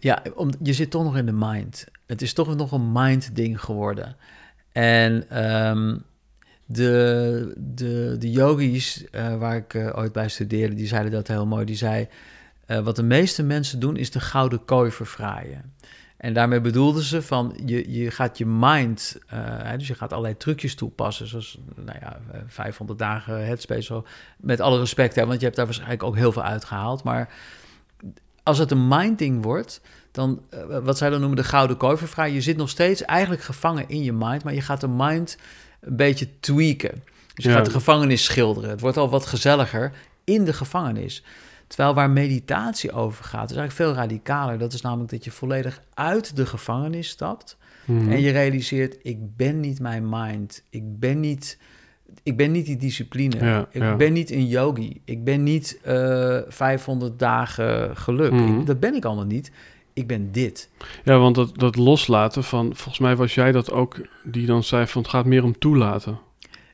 Ja, om, je zit toch nog in de mind. Het is toch nog een mind-ding geworden. En ehm, de, de, de yogis eh, waar ik eh, ooit bij studeerde, die zeiden dat heel mooi. Die zei, eh, wat de meeste mensen doen, is de gouden kooi verfraaien. En daarmee bedoelden ze van, je, je gaat je mind, dus je gaat allerlei trucjes toepassen, zoals, nou ja, eh, 500 dagen headspace, met alle respect, hè, want je hebt daar waarschijnlijk ook heel veel uitgehaald, maar als het een mind-ding wordt, dan, eh, wat zij dan noemen de gouden kooi je zit nog steeds eigenlijk gevangen in je mind, maar je gaat de mind een beetje tweaken. Dus je Ja. gaat de gevangenis schilderen. Het wordt al wat gezelliger in de gevangenis. Terwijl waar meditatie over gaat, is eigenlijk veel radicaler. Dat is namelijk dat je volledig uit de gevangenis stapt. Mhm. En je realiseert, ik ben niet mijn mind. Ik ben niet, ik ben niet die discipline. Ja, ik ja. ben niet een yogi. Ik ben niet eh 500 dagen geluk. Mhm. Ik- dat ben ik allemaal niet. Ik ben dit. Ja, want dat, dat loslaten van, volgens mij was jij dat ook, die dan zei van het gaat meer om toelaten.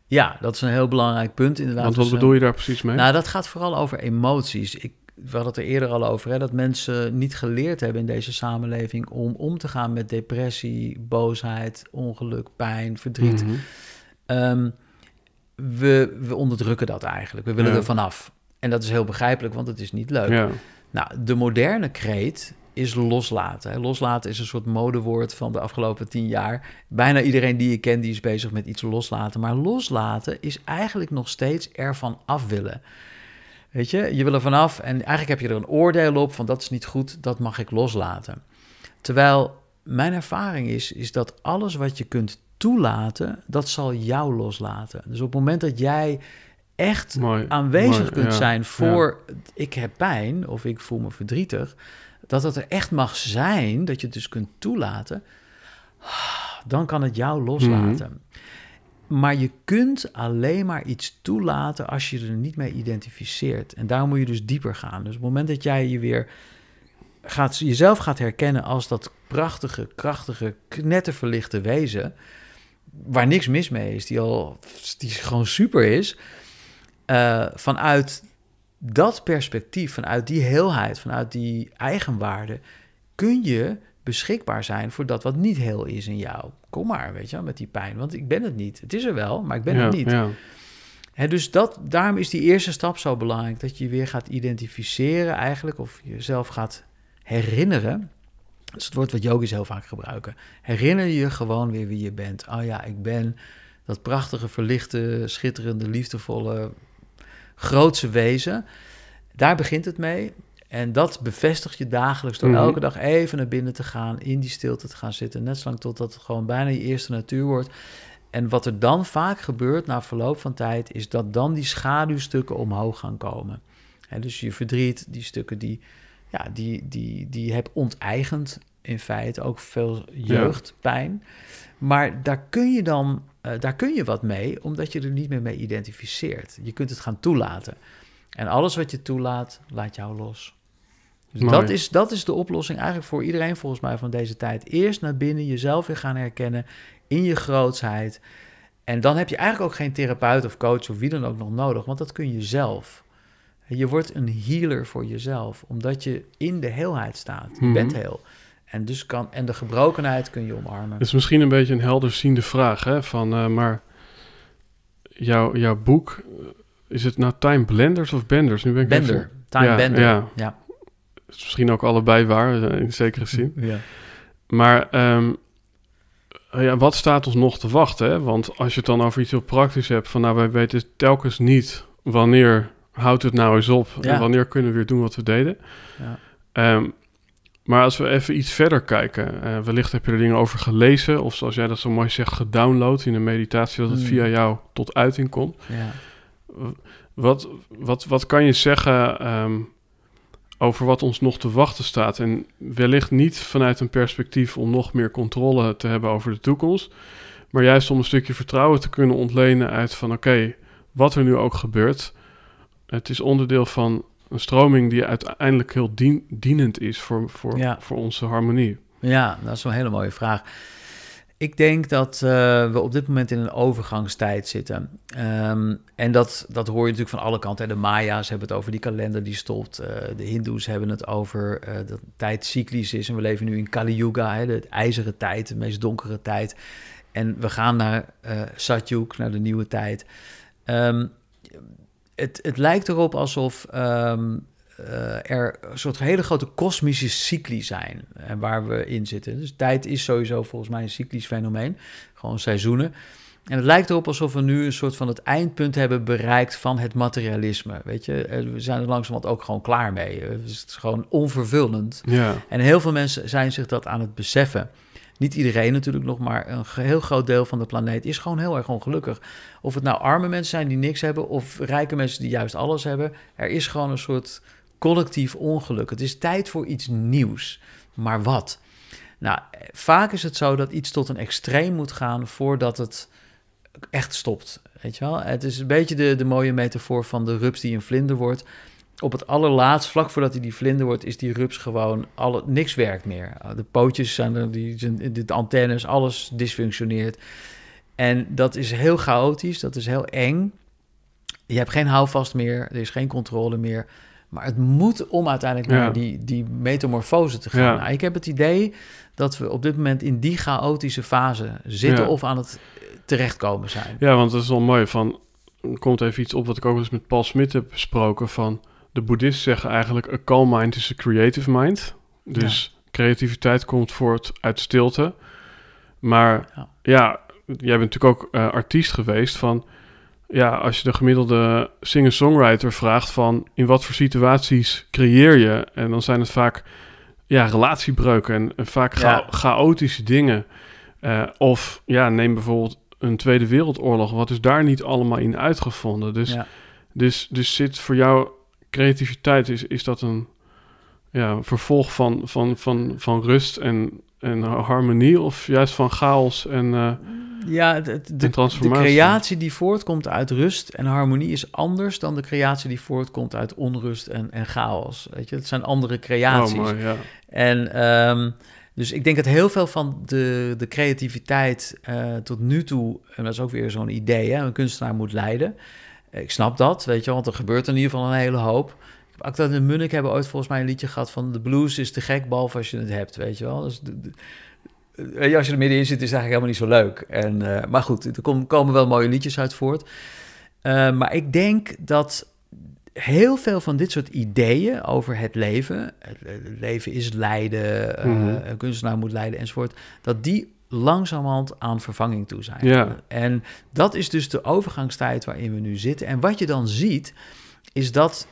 Ja, dat is een heel belangrijk punt inderdaad. Want wat Dus, eh, bedoel je daar precies mee? Nou, dat gaat vooral over emoties. Ik, we hadden het er eerder al over, hè, dat mensen niet geleerd hebben in deze samenleving om om te gaan met depressie, boosheid, ongeluk, pijn, verdriet. Ehm, we, we onderdrukken dat eigenlijk. We willen Ja. er vanaf. En dat is heel begrijpelijk, want het is niet leuk. Ja, Nou, de moderne kreet is loslaten. hè. Loslaten is een soort modewoord van de afgelopen tien jaar. Bijna iedereen die ik ken, die is bezig met iets loslaten. Maar loslaten is eigenlijk nog steeds ervan af willen. Weet je, je wil er vanaf en eigenlijk heb je er een oordeel op van dat is niet goed, dat mag ik loslaten. Terwijl mijn ervaring is, is dat alles wat je kunt toelaten, dat zal jou loslaten. Dus op het moment dat jij echt mooi. aanwezig Mooi, kunt ja, zijn voor ik heb pijn of ik voel me verdrietig, dat dat er echt mag zijn, dat je het dus kunt toelaten, dan kan het jou loslaten. Maar je kunt alleen maar iets toelaten als je er niet mee identificeert. En daarom moet je dus dieper gaan. Dus op het moment dat jij je weer gaat, jezelf gaat herkennen als dat prachtige, krachtige, knetterverlichte wezen, waar niks mis mee is, die al die gewoon super is, eh, vanuit dat perspectief, vanuit die heelheid, vanuit die eigenwaarde, kun je beschikbaar zijn voor dat wat niet heel is in jou. Kom maar, weet je, met die pijn. Want ik ben het niet. Het is er wel, maar ik ben ja, het niet. Ja. Dus dat, daarom is die eerste stap zo belangrijk. Dat je weer gaat identificeren eigenlijk, of jezelf gaat herinneren. Is het woord wat yogis heel vaak gebruiken. Herinner je gewoon weer wie je bent. Oh ja, ik ben dat prachtige, verlichte, schitterende, liefdevolle, grootse wezen. Daar begint het mee. En dat bevestig je dagelijks door Mhm. elke dag even naar binnen te gaan, in die stilte te gaan zitten. Net zolang totdat het gewoon bijna je eerste natuur wordt. En wat er dan vaak gebeurt na verloop van tijd, is dat dan die schaduwstukken omhoog gaan komen. Hè, dus je verdriet, die stukken die, ja, die, die, die je hebt onteigend in feite, ook veel jeugdpijn. Maar daar kun je dan, eh, daar kun je wat mee, omdat je er niet meer mee identificeert. Je kunt het gaan toelaten. En alles wat je toelaat, laat jou los. Dus Mooi. dat is, dat is de oplossing eigenlijk voor iedereen volgens mij van deze tijd. Eerst naar binnen jezelf weer gaan herkennen in je grootsheid. En dan heb je eigenlijk ook geen therapeut of coach of wie dan ook nog nodig, want dat kun je zelf. Je wordt een healer voor jezelf, omdat je in de heelheid staat. Je Mhm. bent heel. En, dus kan, en de gebrokenheid kun je omarmen. Het is misschien een beetje een helderziende vraag, hè? Van, eh, maar jouw, jouw boek, is het nou Time Blenders of Benders? Nu ben ik Bender, even- time Ja, bender. ja. ja. Is misschien ook allebei waar, eh, in zekere zin. ja. Maar ehm, eh, ja, wat staat ons nog te wachten? Hè? Want als je het dan over iets heel praktisch hebt, van nou, wij weten telkens niet wanneer houdt het nou eens op Ja. en wanneer kunnen we weer doen wat we deden. Ja. Ehm, maar als we even iets verder kijken, eh, wellicht heb je er dingen over gelezen, of zoals jij dat zo mooi zegt, gedownload in een meditatie, dat het Hmm. via jou tot uiting komt. ja. Wat, wat, wat kan je zeggen ehm, over wat ons nog te wachten staat? En wellicht niet vanuit een perspectief om nog meer controle te hebben over de toekomst, maar juist om een stukje vertrouwen te kunnen ontlenen uit van oké, wat er nu ook gebeurt, het is onderdeel van een stroming die uiteindelijk heel dien- dienend is voor, voor, Ja. voor onze harmonie. Ja, dat is een hele mooie vraag. Ik denk dat eh, we op dit moment in een overgangstijd zitten. Ehm, en dat, dat hoor je natuurlijk van alle kanten. hè. De Maya's hebben het over die kalender die stopt. eh, de Hindoes hebben het over eh, dat tijd cyclisch is. En we leven nu in Kali Yuga, hè, de ijzeren tijd, de meest donkere tijd. En we gaan naar Satyug, naar de nieuwe tijd. Ehm, het, het lijkt erop alsof ehm, eh, er een soort hele grote kosmische cycli zijn en waar we in zitten. Dus tijd is sowieso volgens mij een cyclisch fenomeen, gewoon seizoenen. En het lijkt erop alsof we nu een soort van het eindpunt hebben bereikt van het materialisme. Weet je, Eh, we zijn er langzamerhand ook gewoon klaar mee. Eh, Het is gewoon onvervullend. Ja, En heel veel mensen zijn zich dat aan het beseffen. Niet iedereen natuurlijk nog, maar een heel groot deel van de planeet is gewoon heel erg ongelukkig. Of het nou arme mensen zijn die niks hebben, of rijke mensen die juist alles hebben. Er is gewoon een soort collectief ongeluk. Het is tijd voor iets nieuws. Maar wat? Nou, vaak is het zo dat iets tot een extreem moet gaan voordat het echt stopt. Weet je wel? Het is een beetje de, de mooie metafoor van de rups die een vlinder wordt. Op het allerlaatst, vlak voordat hij die vlinder wordt, is die rups gewoon alle, niks werkt meer. De pootjes zijn er, die, de antennes, alles dysfunctioneert. En dat is heel chaotisch, dat is heel eng. Je hebt geen houvast meer, er is geen controle meer. Maar het moet om uiteindelijk Ja. naar die, die metamorfose te gaan. Ja. Nou, ik heb het idee dat we op dit moment in die chaotische fase zitten Ja. of aan het terechtkomen zijn. Ja, want dat is wel mooi. Van, er komt even iets op wat ik ook eens met Paul Smit heb besproken. Van de boeddhisten zeggen eigenlijk: a calm mind is a creative mind. Dus creativiteit komt voort uit stilte. Maar Ja. ja, jij bent natuurlijk ook eh, artiest geweest. Van ja, als je de gemiddelde singer-songwriter vraagt van in wat voor situaties creëer je, en dan zijn het vaak ja, relatiebreuken en, en vaak cha- Ja. chaotische dingen. Eh, of ja, neem bijvoorbeeld een Tweede Wereldoorlog. Wat is daar niet allemaal in uitgevonden? Dus, Ja. dus, dus zit voor jou creativiteit, is, is dat een ja, vervolg van, van, van, van rust en, en harmonie? Of juist van chaos en... eh, Ja, de, de creatie die voortkomt uit rust en harmonie is anders dan de creatie die voortkomt uit onrust en, en chaos. Weet je, het zijn andere creaties. oh, ja. En ehm, dus ik denk dat heel veel van de, de creativiteit eh, tot nu toe, en dat is ook weer zo'n idee, hè, een kunstenaar moet leiden. Ik snap dat, weet je, want er gebeurt in ieder geval een hele hoop. Ik Acta en de Munnik hebben ooit volgens mij een liedje gehad van... de blues is te gek, behalve als je het hebt, weet je wel. Dus de, de, als je er middenin zit, is het eigenlijk helemaal niet zo leuk. En, uh, maar goed, er kom, komen wel mooie liedjes uit voort. Uh, maar ik denk dat heel veel van dit soort ideeën over het leven... het leven is lijden, mm -hmm. uh, een kunstenaar moet lijden enzovoort... dat die langzamerhand aan vervanging toe zijn. Ja. En dat is dus de overgangstijd waarin we nu zitten. En wat je dan ziet, is dat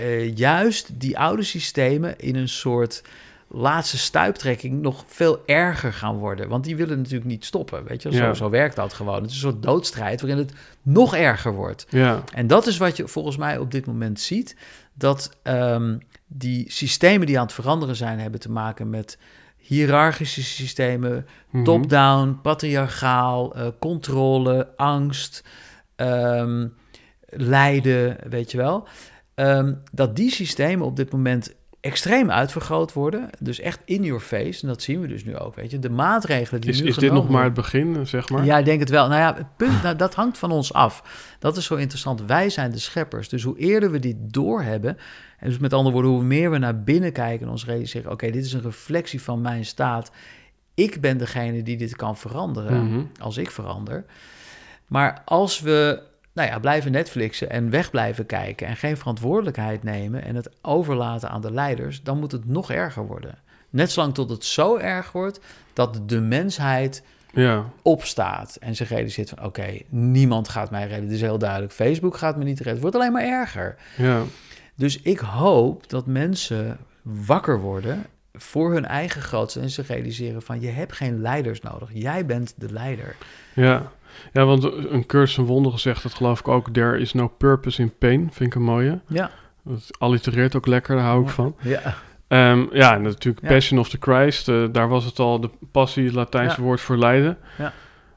uh, juist die oude systemen in een soort laatste stuiptrekking nog veel erger gaan worden. Want die willen natuurlijk niet stoppen. Weet je, zo, Ja. zo werkt dat gewoon. Het is een soort doodstrijd waarin het nog erger wordt. Ja, En dat is wat je volgens mij op dit moment ziet. Dat ehm, die systemen die aan het veranderen zijn, hebben te maken met hiërarchische systemen, Mhm. top-down, patriarchaal, eh, controle, angst, ehm, lijden, weet je wel. Ehm, dat die systemen op dit moment extreem uitvergroot worden. Dus echt in your face. En dat zien we dus nu ook, weet je. De maatregelen die Is, nu is dit nog maar het begin, zeg maar? ja, ik denk het wel. Nou ja, het punt, nou, dat hangt van ons af. Dat is zo interessant. Wij zijn de scheppers. Dus hoe eerder we dit doorhebben... en dus met andere woorden, hoe meer we naar binnen kijken... en ons realiseren, oké, dit is een reflectie van mijn staat. Ik ben degene die dit kan veranderen, Mhm. als ik verander. Maar als we nou ja, blijven Netflixen en weg blijven kijken... en geen verantwoordelijkheid nemen en het overlaten aan de leiders... dan moet het nog erger worden. Net zolang tot het zo erg wordt dat de mensheid Ja, opstaat en zich realiseert van... oké, niemand gaat mij redden. Dit is heel duidelijk. Facebook gaat me niet redden. Het wordt alleen maar erger. ja, Dus ik hoop dat mensen wakker worden voor hun eigen grootste... en zich realiseren van je hebt geen leiders nodig. Jij bent de leider. ja. Ja, want een cursus een wonder zegt dat geloof ik ook. There is no purpose in pain, vind ik een mooie. Ja, Het allitereert ook lekker, daar hou ik van. ja, Ehm, ja, en natuurlijk Ja. Passion of the Christ. eh, daar was het al, de passie, het Latijnse Ja. woord voor lijden. Ja.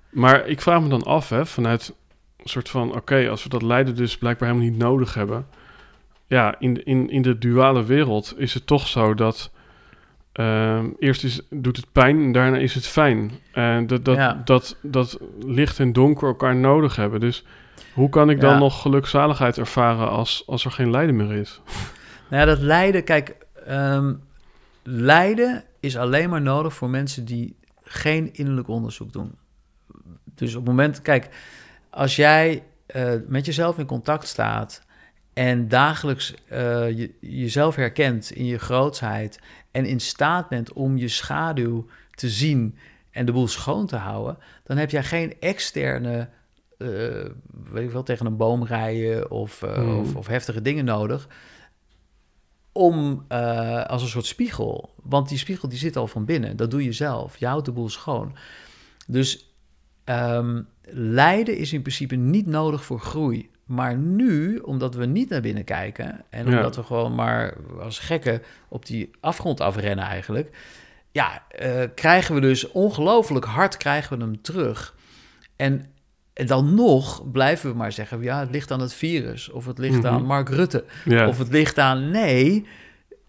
Maar ik vraag me dan af, hè, vanuit een soort van... oké, als we dat lijden dus blijkbaar helemaal niet nodig hebben... ja, in, in, in de duale wereld is het toch zo dat... ehm, eerst is, doet het pijn en daarna is het fijn. En dat, dat, Ja. dat, dat licht en donker elkaar nodig hebben. Dus hoe kan ik dan nog gelukzaligheid ervaren als, als er geen lijden meer is? Nou ja, dat lijden, kijk, ehm, lijden is alleen maar nodig voor mensen die geen innerlijk onderzoek doen. Dus op het moment, kijk, als jij eh, met jezelf in contact staat en dagelijks eh, je, jezelf herkent in je grootsheid en in staat bent om je schaduw te zien en de boel schoon te houden, dan heb jij geen externe, eh, weet ik wel, tegen een boom rijden of, eh, Hmm. of, of heftige dingen nodig om als een soort spiegel. Want die spiegel die zit al van binnen. Dat doe je zelf. Je houdt de boel schoon. Dus ehm, lijden is in principe niet nodig voor groei. Maar nu, omdat we niet naar binnen kijken... en Ja. omdat we gewoon maar als gekken op die afgrond afrennen eigenlijk... ja, eh, krijgen we dus ongelooflijk hard krijgen we hem terug. En, en dan nog blijven we maar zeggen... ja, het ligt aan het virus of het ligt Mhm. aan Mark Rutte... Ja, Of het ligt aan nee.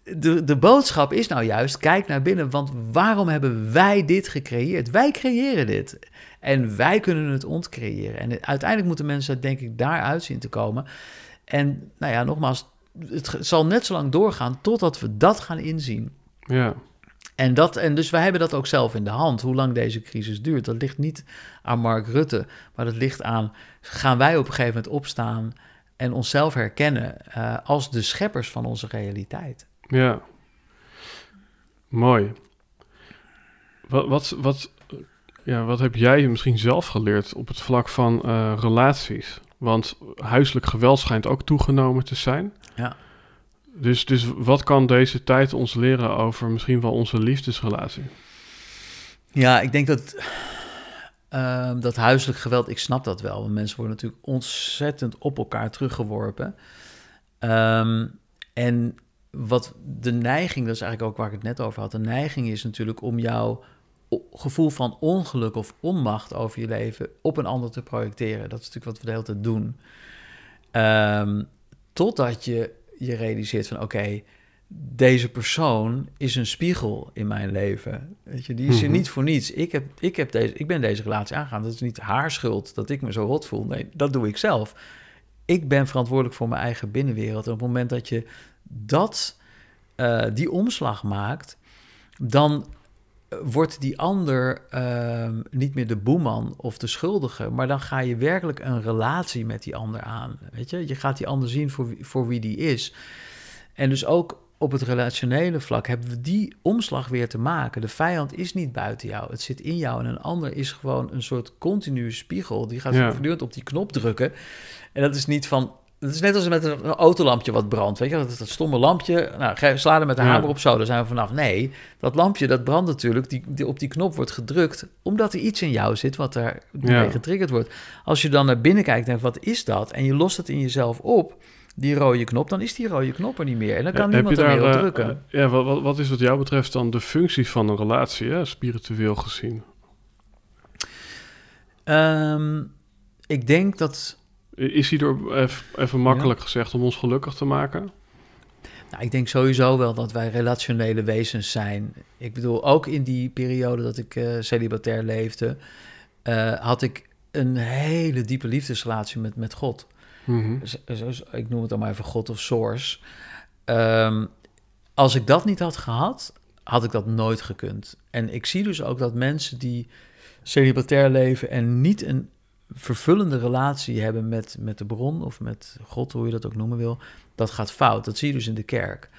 De, de boodschap is nou juist: kijk naar binnen. Want waarom hebben wij dit gecreëerd? Wij creëren dit. En wij kunnen het ontcreëren. En uiteindelijk moeten mensen, denk ik, daaruit zien te komen. En nou ja, nogmaals, het zal net zo lang doorgaan totdat we dat gaan inzien. ja, En, dat, en dus wij hebben dat ook zelf in de hand, hoe lang deze crisis duurt. Dat ligt niet aan Mark Rutte, maar dat ligt aan... gaan wij op een gegeven moment opstaan en onszelf herkennen... eh, als de scheppers van onze realiteit. Ja. Mooi. Wat, wat, wat, ja, wat heb jij misschien zelf geleerd op het vlak van eh, relaties? Want huiselijk geweld schijnt ook toegenomen te zijn. Ja. Dus, dus wat kan deze tijd ons leren over misschien wel onze liefdesrelatie? Ja, ik denk dat ehm, dat huiselijk geweld, ik snap dat wel. Want mensen worden natuurlijk ontzettend op elkaar teruggeworpen. Ehm, en wat de neiging, dat is eigenlijk ook waar ik het net over had. De neiging is natuurlijk om jouw gevoel van ongeluk of onmacht over je leven op een ander te projecteren. Dat is natuurlijk wat we de hele tijd doen. Ehm, totdat je je realiseert van oké, deze persoon is een spiegel in mijn leven. Weet je, die is er Mhm. niet voor niets. Ik, heb, ik, heb deze, ik ben deze relatie aangegaan. Dat is niet haar schuld dat ik me zo rot voel. Nee, dat doe ik zelf. Ik ben verantwoordelijk voor mijn eigen binnenwereld. En op het moment dat je dat uh, die omslag maakt, dan wordt die ander uh, niet meer de boeman of de schuldige, maar dan ga je werkelijk een relatie met die ander aan. Weet je, je gaat die ander zien voor, voor wie die is. En dus ook op het relationele vlak hebben we die omslag weer te maken. De vijand is niet buiten jou, het zit in jou. En een ander is gewoon een soort continue spiegel. Die gaat ja. voortdurend op die knop drukken. En dat is niet van, het is net als met een autolampje wat brandt. Weet je, dat, dat stomme lampje. Nou, sla er met de hamer op zo, daar zijn we vanaf. Nee, dat lampje dat brandt natuurlijk. Die, die, op die knop wordt gedrukt. Omdat er iets in jou zit wat daar mee getriggerd wordt. Als je dan naar binnen kijkt en wat is dat? En je lost het in jezelf op die rode knop, dan is die rode knop er niet meer. En dan kan niemand er meer op drukken. Uh, ja, wat, wat, is wat jou betreft dan de functie van een relatie, hè, spiritueel gezien? Um, ik denk dat... Is hij er even, makkelijk gezegd om ons gelukkig te maken? Nou, ik denk sowieso wel dat wij relationele wezens zijn. Ik bedoel, ook in die periode dat ik uh, celibatair leefde, uh, had ik een hele diepe liefdesrelatie met, met God. Mm ik noem het dan maar even God of Source. Um, als ik dat niet had gehad, had ik dat nooit gekund. En ik zie dus ook dat mensen die celibatair leven en niet een vervullende relatie hebben met, met de bron of met God, hoe je dat ook noemen wil, dat gaat fout. Dat zie je dus in de kerk.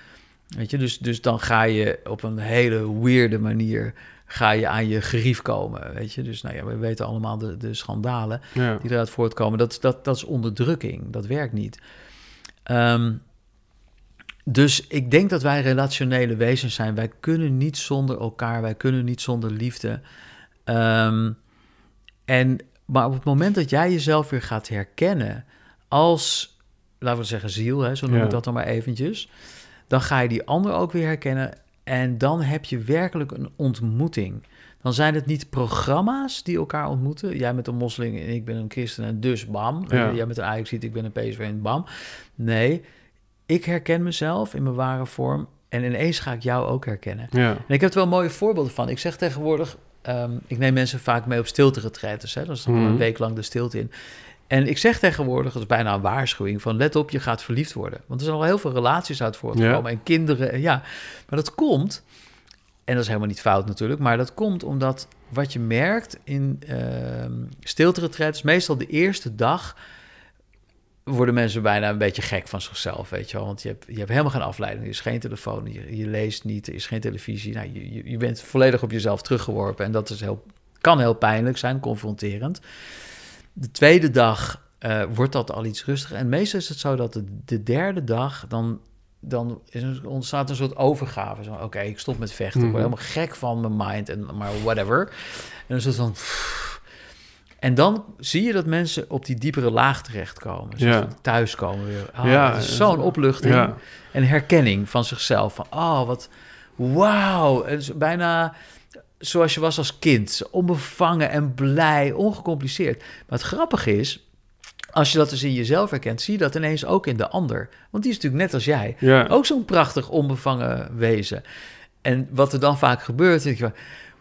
Weet je, dus, dus dan ga je op een hele weirde manier ga je aan je gerief komen. Weet je, dus nou ja, we weten allemaal de, de schandalen die eruit voortkomen. Dat, dat, dat is onderdrukking, dat werkt niet. Um, dus ik denk dat wij relationele wezens zijn. Wij kunnen niet zonder elkaar, wij kunnen niet zonder liefde. Um, en, maar op het moment dat jij jezelf weer gaat herkennen als, laten we zeggen, ziel, hè, zo noem ik dat dan maar eventjes, dan ga je die ander ook weer herkennen en dan heb je werkelijk een ontmoeting. Dan zijn het niet programma's die elkaar ontmoeten. Jij met een moslim en ik ben een christen en dus bam. Jij met een Ajax ziet, ik ben een PSV en bam. Nee, ik herken mezelf in mijn ware vorm en ineens ga ik jou ook herkennen. Ja. En ik heb er wel mooie voorbeelden van. Ik zeg tegenwoordig, ehm, ik neem mensen vaak mee op stilte retretes. Hè? Dat is dan mm. een week lang de stilte in. En ik zeg tegenwoordig, dat is bijna een waarschuwing, van let op, je gaat verliefd worden. Want er zijn al heel veel relaties uit voortgekomen en kinderen, ja. Maar dat komt, en dat is helemaal niet fout natuurlijk, maar dat komt omdat wat je merkt in uh, stilte meestal de eerste dag worden mensen bijna een beetje gek van zichzelf, weet je wel. Want je hebt, je hebt helemaal geen afleiding, er is geen telefoon, je, je leest niet, er is geen televisie. Nou, je, je bent volledig op jezelf teruggeworpen en dat is heel, kan heel pijnlijk zijn, confronterend. De tweede dag uh, wordt dat al iets rustiger. En meestal is het zo dat de, de derde dag, dan, dan is ontstaat een soort overgave. Oké, ik stop met vechten. Ik word mhm. helemaal gek van mijn mind en maar whatever. En dan is het van... En dan zie je dat mensen op die diepere laag terechtkomen. ja. thuiskomen weer. Oh, ja, zo'n opluchting. Ja. En herkenning van zichzelf. Van, oh, wat... Wauw. bijna zoals je was als kind. Onbevangen en blij, ongecompliceerd. Maar het grappige is, als je dat dus in jezelf herkent, zie je dat ineens ook in de ander. Want die is natuurlijk net als jij. Ook zo'n prachtig onbevangen wezen. En wat er dan vaak gebeurt, denk je,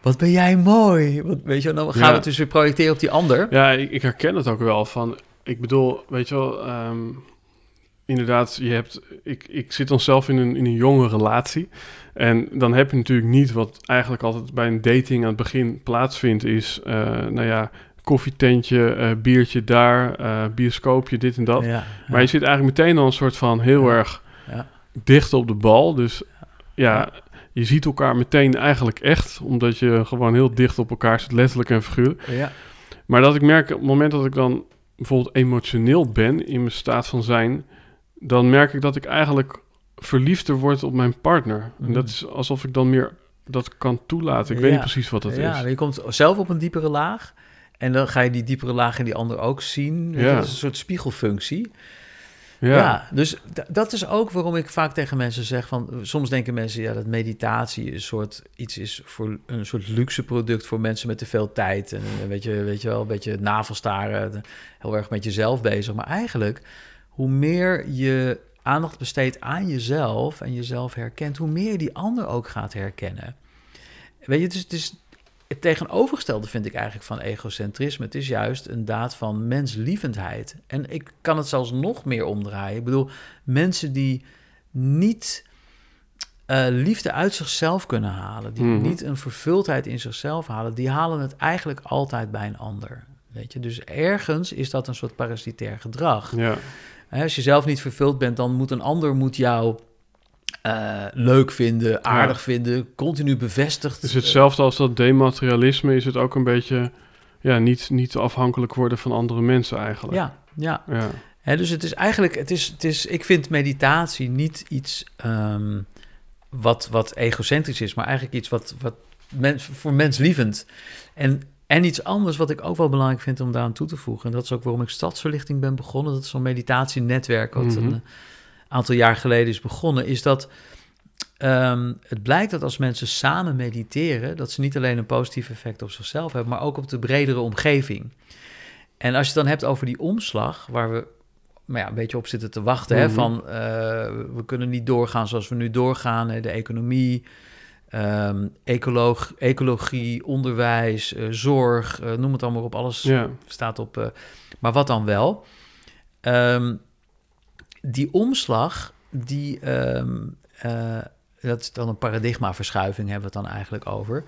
wat ben jij mooi. Wat, weet je, dan gaan we het dus weer projecteren op die ander. Ja, ik, ik, herken het ook wel van, ik bedoel, weet je wel, ehm, inderdaad, je hebt, ik, ik zit dan zelf in een, in een jonge relatie. En dan heb je natuurlijk niet wat eigenlijk altijd bij een dating aan het begin plaatsvindt, is, uh, nou ja, koffietentje, uh, biertje daar, uh, bioscoopje, dit en dat. Maar je zit eigenlijk meteen al een soort van heel erg dicht op de bal. Dus ja, je ziet elkaar meteen eigenlijk echt, omdat je gewoon heel dicht op elkaar zit, letterlijk en figuurlijk. Maar dat ik merk, op het moment dat ik dan bijvoorbeeld emotioneel ben in mijn staat van zijn, dan merk ik dat ik eigenlijk verliefder word op mijn partner. En mm. dat is alsof ik dan meer dat kan toelaten. Ik weet niet precies wat dat is. Ja, je komt zelf op een diepere laag. En dan ga je die diepere laag in die ander ook zien. Ja. Dat is een soort spiegelfunctie. Ja, dus dat is ook waarom ik vaak tegen mensen zeg van... Soms denken mensen ja, dat meditatie een soort iets is voor een soort luxe product voor mensen met te veel tijd. En weet je, weet je wel, een beetje navelstaren, heel erg met jezelf bezig. Maar eigenlijk, hoe meer je aandacht besteedt aan jezelf en jezelf herkent, hoe meer je die ander ook gaat herkennen. Weet je, het is, het, tegenovergestelde vind ik eigenlijk van egocentrisme. Het is juist een daad van menslievendheid. En ik kan het zelfs nog meer omdraaien. Ik bedoel, mensen die niet eh, liefde uit zichzelf kunnen halen, die Mhm. niet een vervuldheid in zichzelf halen, die halen het eigenlijk altijd bij een ander. Weet je? Dus ergens is dat een soort parasitair gedrag. Ja, Als je zelf niet vervuld bent, dan moet een ander moet jou eh, leuk vinden, aardig vinden, continu bevestigd. is hetzelfde als dat dematerialisme, is het ook een beetje ja, niet, niet afhankelijk worden van andere mensen eigenlijk. Ja, ja. Ja, dus het is eigenlijk, het is, het is, ik vind meditatie niet iets ehm, wat, wat egocentrisch is, maar eigenlijk iets wat, wat mens, voor menslievend. En, en iets anders wat ik ook wel belangrijk vind om daaraan toe te voegen, en dat is ook waarom ik Stadsverlichting ben begonnen, dat is zo'n meditatienetwerk wat Mhm. een aantal jaar geleden is begonnen, is dat ehm, het blijkt dat als mensen samen mediteren, dat ze niet alleen een positief effect op zichzelf hebben, maar ook op de bredere omgeving. En als je het dan hebt over die omslag, waar we maar ja, een beetje op zitten te wachten, hè, Mhm. van eh, we kunnen niet doorgaan zoals we nu doorgaan, hè, de economie, ehm, ecoloog, ecologie, onderwijs, eh, zorg, eh, noem het allemaal op, alles ja. staat op. maar wat dan wel? Ehm, die omslag, die, ehm, eh, dat is dan een paradigmaverschuiving, hebben we het dan eigenlijk over.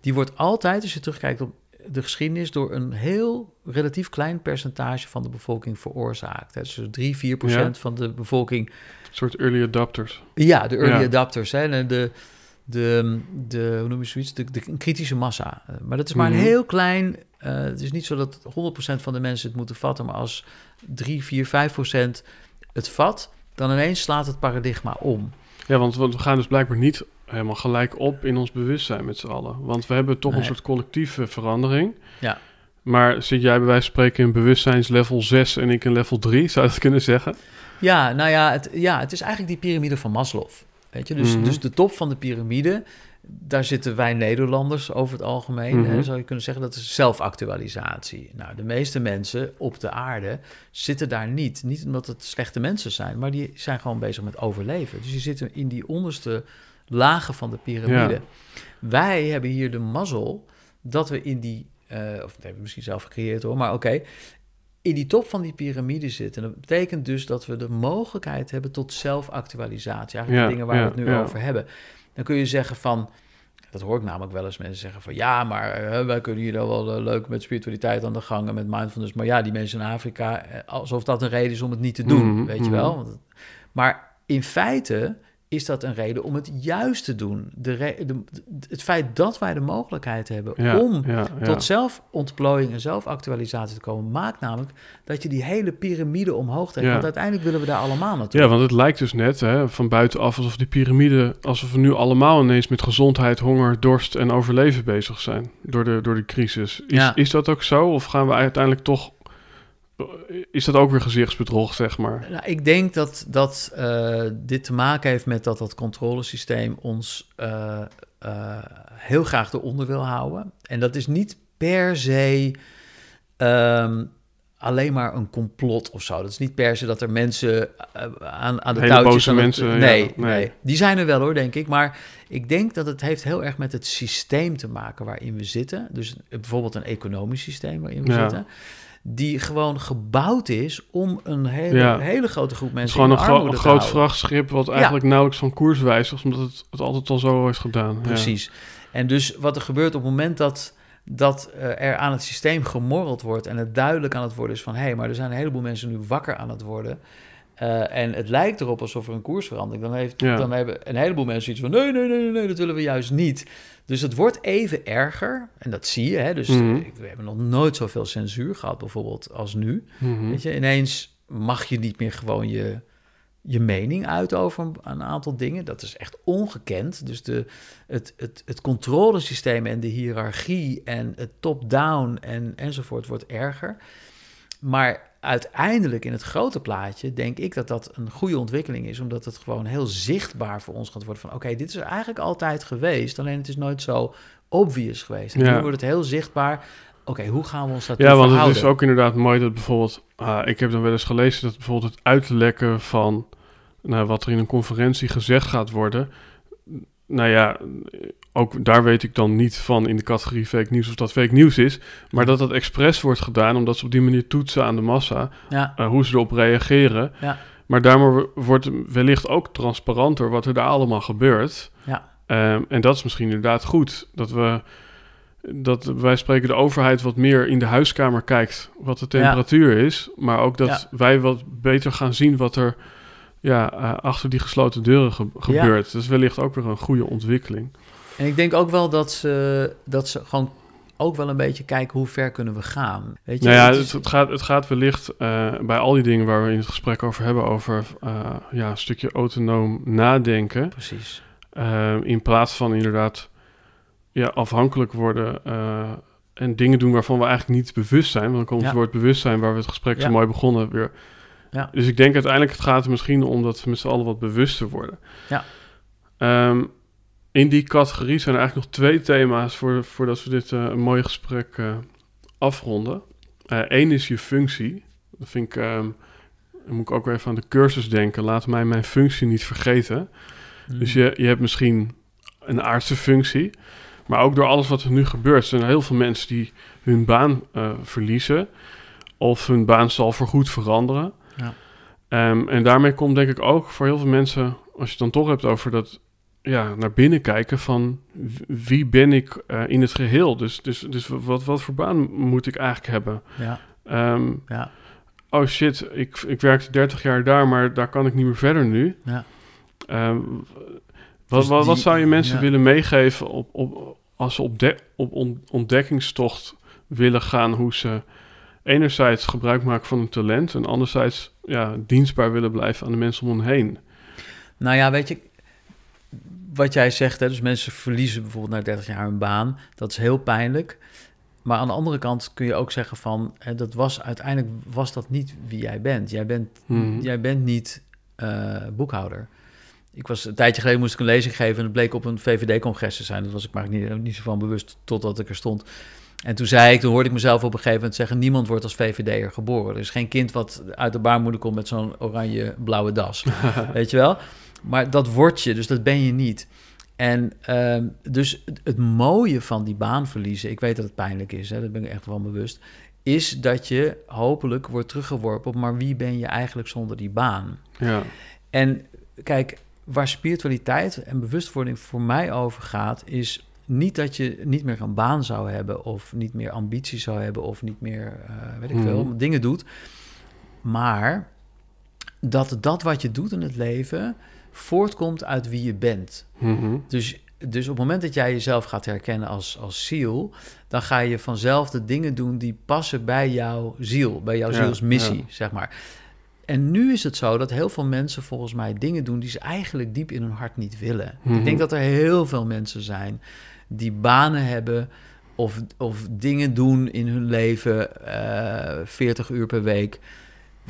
Die wordt altijd, als je terugkijkt op de geschiedenis, door een heel relatief klein percentage van de bevolking veroorzaakt. Hè. Dus 3, 4 procent van de bevolking Een soort early adapters. ja, de early Ja. adapters. Hè, en de, de, de, hoe noem je zoiets? De, de kritische massa. Maar dat is maar Mhm. een heel klein... eh, het is niet zo dat 100% van de mensen het moeten vatten... maar als 3, 4, 5% het vat... dan ineens slaat het paradigma om. Ja, want we gaan dus blijkbaar niet helemaal gelijk op in ons bewustzijn met z'n allen. Want we hebben toch een soort collectieve verandering. Ja. Maar zit jij bij wijze van spreken in bewustzijnslevel 6 en ik in level 3, zou je dat kunnen zeggen? Ja, nou ja het, ja, het is eigenlijk die piramide van Maslow. Weet je? Dus, Mhm. dus de top van de piramide... daar zitten wij Nederlanders over het algemeen. Mhm. hè, zou je kunnen zeggen, dat is zelfactualisatie. Nou, de meeste mensen op de aarde zitten daar niet. Niet omdat het slechte mensen zijn, maar die zijn gewoon bezig met overleven. Dus die zitten in die onderste lagen van de piramide. Ja. Wij hebben hier de mazzel dat we in die... eh, of dat hebben we misschien zelf gecreëerd hoor, maar oké... in die top van die piramide zitten. Dat betekent dus dat we de mogelijkheid hebben tot zelfactualisatie. Eigenlijk Ja, de dingen waar ja, we het nu ja. over hebben. Dan kun je zeggen van... Dat hoor ik namelijk wel eens mensen zeggen van... ja, maar eh, wij kunnen hier dan wel eh, leuk met spiritualiteit aan de gang... en met mindfulness. Maar ja, die mensen in Afrika... eh, alsof dat een reden is om het niet te doen, Mhm, weet je mhm. wel. Maar in feite is dat een reden om het juist te doen. De het feit dat wij de mogelijkheid hebben Ja, om ja, ja. tot zelfontplooiing en zelfactualisatie te komen, maakt namelijk dat je die hele piramide omhoog trekt. Want uiteindelijk willen we daar allemaal naartoe. Ja, want het lijkt dus net hè, van buitenaf alsof die piramide, alsof we nu allemaal ineens met gezondheid, honger, dorst en overleven bezig zijn door de, door de crisis. Is, Ja. is dat ook zo? Of gaan we uiteindelijk toch, is dat ook weer gezichtsbedrog, zeg maar? Nou, ik denk dat, dat eh, dit te maken heeft met dat dat controlesysteem ons eh, eh, heel graag eronder wil houden. En dat is niet per se ehm, alleen maar een complot of zo. Dat is niet per se dat er mensen aan, aan de Hele touwtjes... boze het- mensen, ja, nee, nee. nee, die zijn er wel hoor, denk ik. Maar ik denk dat het heeft heel erg met het systeem te maken waarin we zitten. Dus bijvoorbeeld een economisch systeem waarin we Ja. zitten die gewoon gebouwd is om een hele, Ja. hele grote groep Het is mensen gewoon in een, gro- te groot houden. vrachtschip wat eigenlijk nauwelijks van koers wijzigt, omdat het het altijd al zo is gedaan. Ja. Precies. En dus wat er gebeurt op het moment dat, dat eh, er aan het systeem gemorreld wordt en het duidelijk aan het worden is van hé, hey, maar er zijn een heleboel mensen nu wakker aan het worden. Eh, en het lijkt erop alsof er een koersverandering. Dan, heeft, Ja. dan hebben een heleboel mensen iets van nee, nee, nee, nee, nee, dat willen we juist niet. Dus het wordt even erger. En dat zie je. Hè? Dus Mhm. we hebben nog nooit zoveel censuur gehad, bijvoorbeeld, als nu. Mhm. Weet je, ineens mag je niet meer gewoon je, je mening uit over een, een aantal dingen. Dat is echt ongekend. Dus de, het, het, het controlesysteem en de hiërarchie en het top-down en, enzovoort wordt erger. Maar uiteindelijk in het grote plaatje denk ik dat dat een goede ontwikkeling is, omdat het gewoon heel zichtbaar voor ons gaat worden van oké, dit is er eigenlijk altijd geweest, alleen het is nooit zo obvious geweest. En Ja. nu wordt het heel zichtbaar. Oké, hoe gaan we ons daartoe Ja, want het is ook inderdaad mooi dat bijvoorbeeld... ah, ik heb dan wel eens gelezen dat bijvoorbeeld het uitlekken van... Nou, wat er in een conferentie gezegd gaat worden... Nou ja, ook daar weet ik dan niet van in de categorie fake nieuws of dat fake nieuws is. Maar dat dat expres wordt gedaan omdat ze op die manier toetsen aan de massa. Ja, eh, hoe ze erop reageren. Ja. Maar daardoor wordt wellicht ook transparanter wat er daar allemaal gebeurt. Ja. Ehm, en dat is misschien inderdaad goed. Dat we, dat wij spreken de overheid wat meer in de huiskamer kijkt wat de temperatuur is. Maar ook dat wij wat beter gaan zien wat er ja, eh, achter die gesloten deuren gebeurt. Dat is wellicht ook weer een goede ontwikkeling. En ik denk ook wel dat ze, dat ze gewoon ook wel een beetje kijken hoe ver kunnen we gaan. Weet je, nou ja, het, het, gaat, het gaat wellicht uh, bij al die dingen waar we in het gesprek over hebben, over uh, ja, een stukje autonoom nadenken. Precies. Uh, in plaats van inderdaad ja, afhankelijk worden en dingen doen waarvan we eigenlijk niet bewust zijn. Want dan komt het woord bewustzijn, waar we het gesprek zo mooi begonnen, weer. Ja. Dus ik denk uiteindelijk, het gaat er misschien om dat we met z'n allen wat bewuster worden. Ja. Um, in die categorie zijn er eigenlijk nog twee thema's voor, voordat we dit uh, een mooi gesprek uh, afronden. Eén uh, is je functie. Dat vind ik, um, dan moet ik ook weer even aan de cursus denken. Laat mij mijn functie niet vergeten. Mm. Dus je, je hebt misschien een aardse functie. Maar ook door alles wat er nu gebeurt, zijn er heel veel mensen die hun baan uh, verliezen. Of hun baan zal voorgoed veranderen. Ja. Um, en daarmee komt denk ik ook voor heel veel mensen, als je het dan toch hebt over dat ja, naar binnen kijken van wie ben ik uh, in het geheel. Dus, dus, dus wat, wat voor baan moet ik eigenlijk hebben? Ja. Um, ja. Oh shit, ik, ik werkte 30 jaar daar, maar daar kan ik niet meer verder nu. Ja. Um, wat, dus wat, wat zou je mensen ja. willen meegeven op, op, als ze op, de, op ontdekkingstocht willen gaan, hoe ze enerzijds gebruik maken van hun talent en anderzijds ja, dienstbaar willen blijven aan de mensen om hen heen? Nou ja, weet je, wat jij zegt, hè, dus mensen verliezen bijvoorbeeld na 30 jaar hun baan. Dat is heel pijnlijk. Maar aan de andere kant kun je ook zeggen van, hè, dat was uiteindelijk was dat niet wie jij bent. Jij bent, mhm. jij bent niet uh, boekhouder. Ik was een tijdje geleden moest ik een lezing geven en het bleek op een VVD-congres te zijn. Dat was ik maar niet, niet zo van bewust totdat ik er stond. En toen zei ik, toen hoorde ik mezelf op een gegeven moment zeggen: niemand wordt als VVD'er geboren. Er is geen kind wat uit de baarmoeder komt met zo'n oranje-blauwe das. Weet je wel? Maar dat word je, dus dat ben je niet. En uh, dus het, mooie van die baan verliezen, ik weet dat het pijnlijk is, hè, daar ben ik echt van bewust, is dat je hopelijk wordt teruggeworpen op, maar wie ben je eigenlijk zonder die baan? Ja. En kijk, waar spiritualiteit en bewustwording voor mij over gaat, is niet dat je niet meer een baan zou hebben, of niet meer ambitie zou hebben, of niet meer, uh, weet ik veel, mhm. dingen doet. Maar dat dat wat je doet in het leven voortkomt uit wie je bent. Mhm. Dus, dus op het moment dat jij jezelf gaat herkennen als, als ziel, dan ga je vanzelf de dingen doen die passen bij jouw ziel, bij jouw zielsmissie, zeg maar. En nu is het zo dat heel veel mensen volgens mij dingen doen die ze eigenlijk diep in hun hart niet willen. Ik denk mhm. dat er heel veel mensen zijn die banen hebben of, of dingen doen in hun leven, uh, eh, 40 uur per week,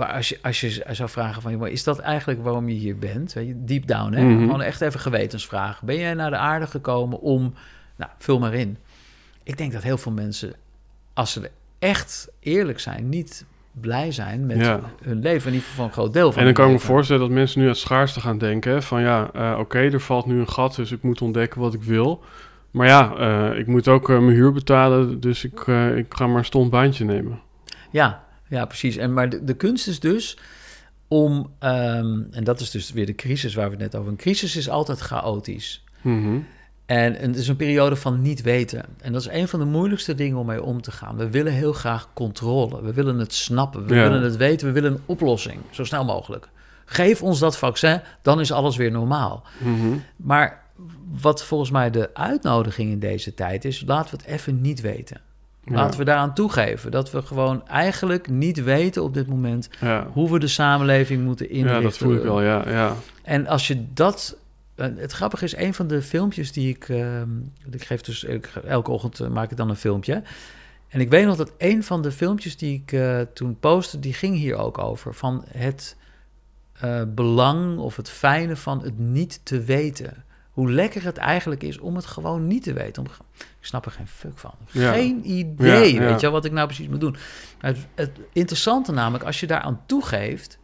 maar als je, als je zou vragen van, is dat eigenlijk waarom je hier bent? Weet je, deep down, hè? Mhm. Gewoon echt even gewetensvragen. Ben jij naar de aarde gekomen om... Nou, vul maar in. Ik denk dat heel veel mensen, als ze echt eerlijk zijn, niet blij zijn met hun leven. In ieder geval een groot deel van En dan kan ik me voorstellen dat mensen nu het schaarste gaan denken. Van ja, uh, oké, er valt nu een gat, dus ik moet ontdekken wat ik wil. Maar ja, uh, ik moet ook uh, mijn huur betalen, dus ik, ik ga maar een stond baantje nemen. Ja, ja, precies. En, maar de, de kunst is dus om, um, en dat is dus weer de crisis waar we het net over. Een crisis is altijd chaotisch. Mm En, en het is een periode van niet weten. En dat is een van de moeilijkste dingen om mee om te gaan. We willen heel graag controle. We willen het snappen. We willen het weten. We willen een oplossing. Zo snel mogelijk. Geef ons dat vaccin, dan is alles weer normaal. Mm Maar wat volgens mij de uitnodiging in deze tijd is, laten we het even niet weten. Laten we daaraan toegeven dat we gewoon eigenlijk niet weten op dit moment hoe we de samenleving moeten inrichten. Ja, dat voel ik wel, ja. ja. En als je dat. Eh, het grappige is, een van de filmpjes die ik. Uh, ik geef dus elke ochtend eh, maak ik dan een filmpje. En ik weet nog dat een van de filmpjes die ik uh, toen postte, die ging hier ook over. Van het belang of het fijne van het niet te weten hoe lekker het eigenlijk is om het gewoon niet te weten. Om, ik snap er geen fuck van. Geen idee, weet je wat ik nou precies moet doen. Het, het, interessante namelijk, als je daaraan toegeeft...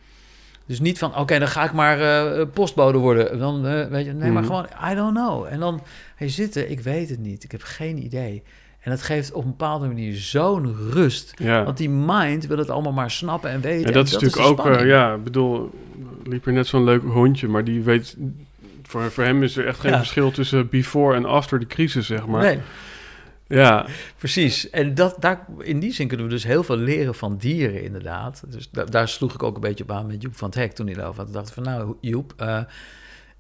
Dus niet van, oké, dan ga ik maar uh, postbode worden. Dan, uh, weet je, nee, maar mhm. gewoon, I don't know. En dan zitten, ik weet het niet, ik heb geen idee. En dat geeft op een bepaalde manier zo'n rust. Ja. Want die mind wil het allemaal maar snappen en weten. En dat is natuurlijk ook, uh, ja, bedoel, liep er net zo'n leuk hondje, maar die weet... Voor, voor hem is er echt geen Ja. verschil tussen before en after de crisis, zeg maar. Nee, Ja, precies. En dat, daar, in die zin kunnen we dus heel veel leren van dieren, inderdaad. Dus da- daar sloeg ik ook een beetje op aan met Joep van het Hek toen hij daarover had. Ik dacht van, nou Joep, eh,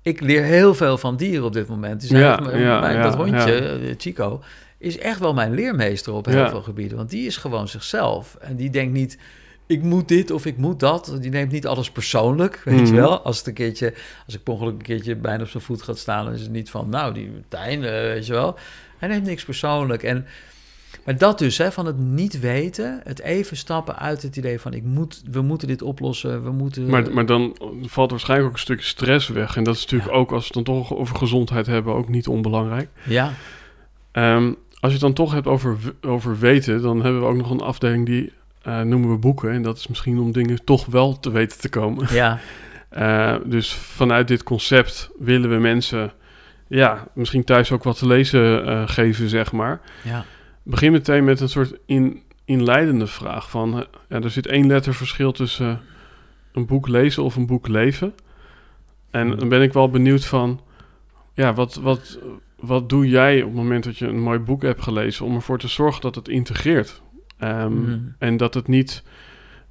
ik leer heel veel van dieren op dit moment. Dus Ja, mijn- ja, dat hondje, eh, Chico, is echt wel mijn leermeester op heel veel gebieden. Want die is gewoon zichzelf. En die denkt niet, ik moet dit of ik moet dat. Die neemt niet alles persoonlijk, weet Mhm. je wel. Als het een keertje, als ik per ongeluk een keertje bijna op zijn voet gaat staan... dan is het niet van, nou, die Tijn, eh, weet je wel. Hij neemt niks persoonlijk. En, maar dat dus, hè, van het niet weten... het even stappen uit het idee van... Ik moet, we moeten dit oplossen, we moeten... maar, maar dan valt waarschijnlijk ook een stukje stress weg. En dat is natuurlijk Ja. ook, als we het dan toch over gezondheid hebben, ook niet onbelangrijk. Ja, Ehm, als je het dan toch hebt over, over weten, dan hebben we ook nog een afdeling die eh, noemen we boeken. En dat is misschien om dingen toch wel te weten te komen. ja, Eh, dus vanuit dit concept willen we mensen, ja, misschien thuis ook wat te lezen eh, geven, zeg maar. ja. Begin meteen met een soort in, inleidende vraag van, ja, er zit één letter verschil tussen een boek lezen of een boek leven. En dan ben ik wel benieuwd van, ja, wat, wat, wat doe jij op het moment dat je een mooi boek hebt gelezen om ervoor te zorgen dat het integreert? Ehm, Mhm. En dat het niet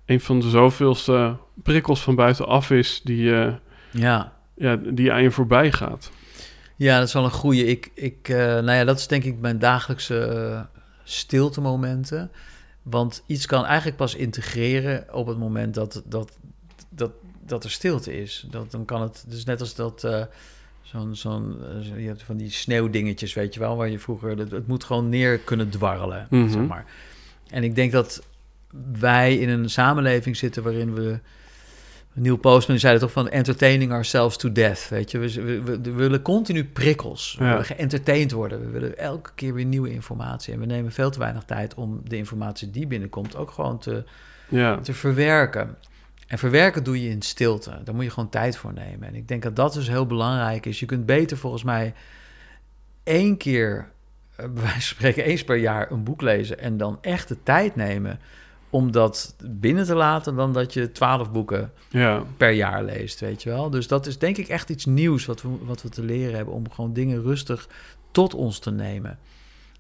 een van de zoveelste prikkels van buitenaf is die, eh, ja. ja, die aan je voorbij gaat. Ja, dat is wel een goede. Ik, ik, eh, nou ja, dat is denk ik mijn dagelijkse eh, stiltemomenten. Want iets kan eigenlijk pas integreren op het moment dat, dat, dat, dat er stilte is. Dat, dan kan het, dus net als dat, zo'n, zo'n, zo- je hebt van die sneeuwdingetjes, weet je wel, waar je vroeger, het, het moet gewoon neer kunnen dwarrelen, Mhm. zeg maar. En ik denk dat wij in een samenleving zitten waarin we Neil Postman die zei het toch van entertaining ourselves to death, weet je. We, we, we- we willen continu prikkels. We Ja. willen geëntertained worden. We willen elke keer weer nieuwe informatie. En we nemen veel te weinig tijd om de informatie die binnenkomt ook gewoon te, Ja, te verwerken. En verwerken doe je in stilte. Daar moet je gewoon tijd voor nemen. En ik denk dat dat dus heel belangrijk is. Je kunt beter volgens mij één keer, bij wijze van spreken eens per jaar, een boek lezen en dan echt de tijd nemen om dat binnen te laten, dan dat je twaalf boeken ja, per jaar leest, weet je wel. Dus dat is denk ik echt iets nieuws wat we, wat we te leren hebben... om gewoon dingen rustig tot ons te nemen.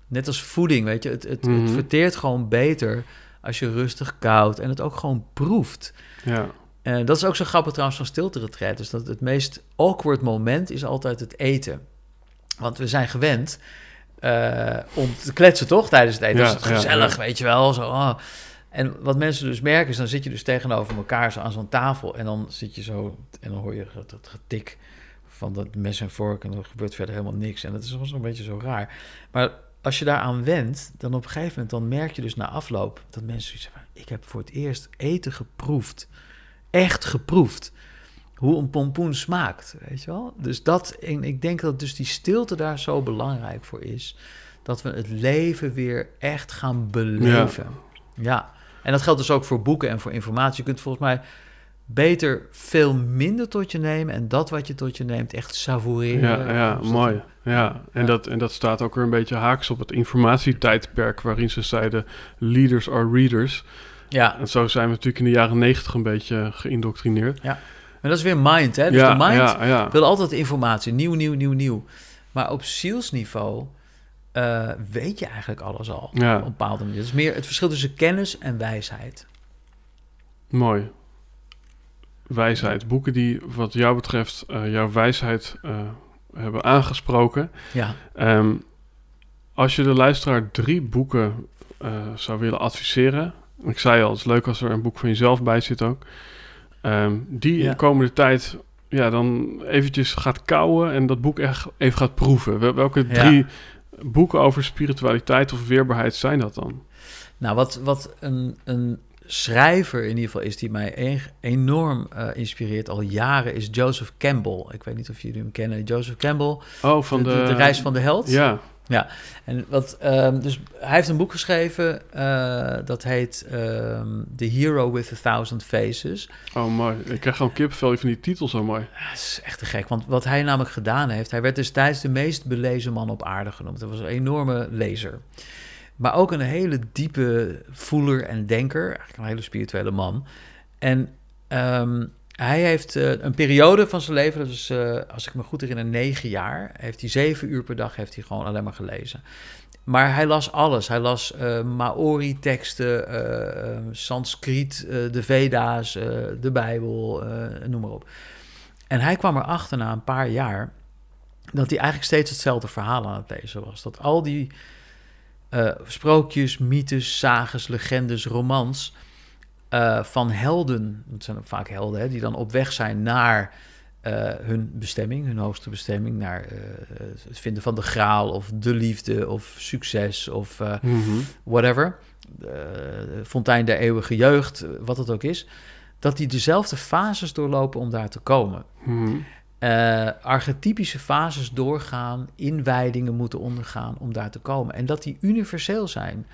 Net als voeding, weet je. Het, het, Mhm. het verteert gewoon beter als je rustig koudt... en het ook gewoon proeft. ja, En dat is ook zo grappig trouwens van stilte Dus dat het meest awkward moment is altijd het eten. Want we zijn gewend eh, om te kletsen, toch? Tijdens het eten. Ja, dat is het gezellig, weet je wel. Zo, ah. En wat mensen dus merken is, dan zit je dus tegenover elkaar zo aan zo'n tafel... en dan zit je zo en dan hoor je het, het getik van dat mes en vork... en er gebeurt verder helemaal niks. En dat is soms een beetje zo raar. Maar als je daaraan wendt, dan op een gegeven moment... dan merk je dus na afloop dat mensen van, ik heb voor het eerst eten geproefd. Echt geproefd. Hoe een pompoen smaakt, weet je wel? Dus dat, en ik denk dat dus die stilte daar zo belangrijk voor is... dat we het leven weer echt gaan beleven. Ja. En dat geldt dus ook voor boeken en voor informatie. Je kunt volgens mij beter veel minder tot je nemen... en dat wat je tot je neemt echt savoureren. ja, ja mooi. Ja, en, Ja. Dat, en dat staat ook weer een beetje haaks op het informatietijdperk... waarin ze zeiden, leaders are readers. Ja, En zo zijn we natuurlijk in de jaren negentig een beetje geïndoctrineerd. Maar dat is weer mind, hè? Dus ja, de mind ja, ja. wil altijd informatie, nieuw, nieuw, nieuw, nieuw. Maar op zielsniveau eh, weet je eigenlijk alles al. Ja. Op een bepaalde manier. Het is meer het verschil tussen kennis en wijsheid. Mooi. Wijsheid. Boeken die wat jou betreft eh, jouw wijsheid eh, hebben aangesproken. Ja, Ehm, als je de luisteraar drie boeken zou willen adviseren... Ik zei al, het is leuk als er een boek van jezelf bij zit ook. Ehm, die in Ja. de komende tijd ja, dan eventjes gaat kouwen en dat boek echt even gaat proeven. Wel- Welke Ja. drie boeken over spiritualiteit of weerbaarheid zijn dat dan? nou wat, wat een, een schrijver in ieder geval is die mij e- enorm eh, inspireert al jaren is Joseph Campbell. Ik weet niet of jullie hem kennen. Joseph Campbell, Oh, van de... de, de, reis van de held. Ja, En wat, ehm, dus hij heeft een boek geschreven eh, dat heet ehm, The Hero with a Thousand Faces. oh mooi. Ik krijg gewoon kippenvel van die titel zo mooi. Ja, dat is echt te gek. Want wat hij namelijk gedaan heeft... hij werd destijds de meest belezen man op aarde genoemd. Hij was een enorme lezer. Maar ook een hele diepe voeler en denker. Eigenlijk een hele spirituele man. En ehm, hij heeft eh, een periode van zijn leven, dat is, eh, als ik me goed herinner, negen jaar. Heeft hij zeven uur per dag heeft hij gewoon alleen maar gelezen. Maar hij las alles. Hij las uh, Maori-teksten, Sanskriet, de Veda's, de Bijbel, noem maar op. En hij kwam erachter na een paar jaar dat hij eigenlijk steeds hetzelfde verhaal aan het lezen was. Dat al die sprookjes, mythes, sages, legendes, romans uh, van helden, het zijn ook vaak helden, hè, die dan op weg zijn naar uh, hun bestemming, hun hoogste bestemming, naar uh, het vinden van de graal of de liefde of succes of mm -hmm. whatever, fontein der eeuwige jeugd, wat het ook is, dat die dezelfde fases doorlopen om daar te komen. Mm -hmm. archetypische fases doorgaan, inwijdingen moeten ondergaan om daar te komen. En dat die universeel zijn.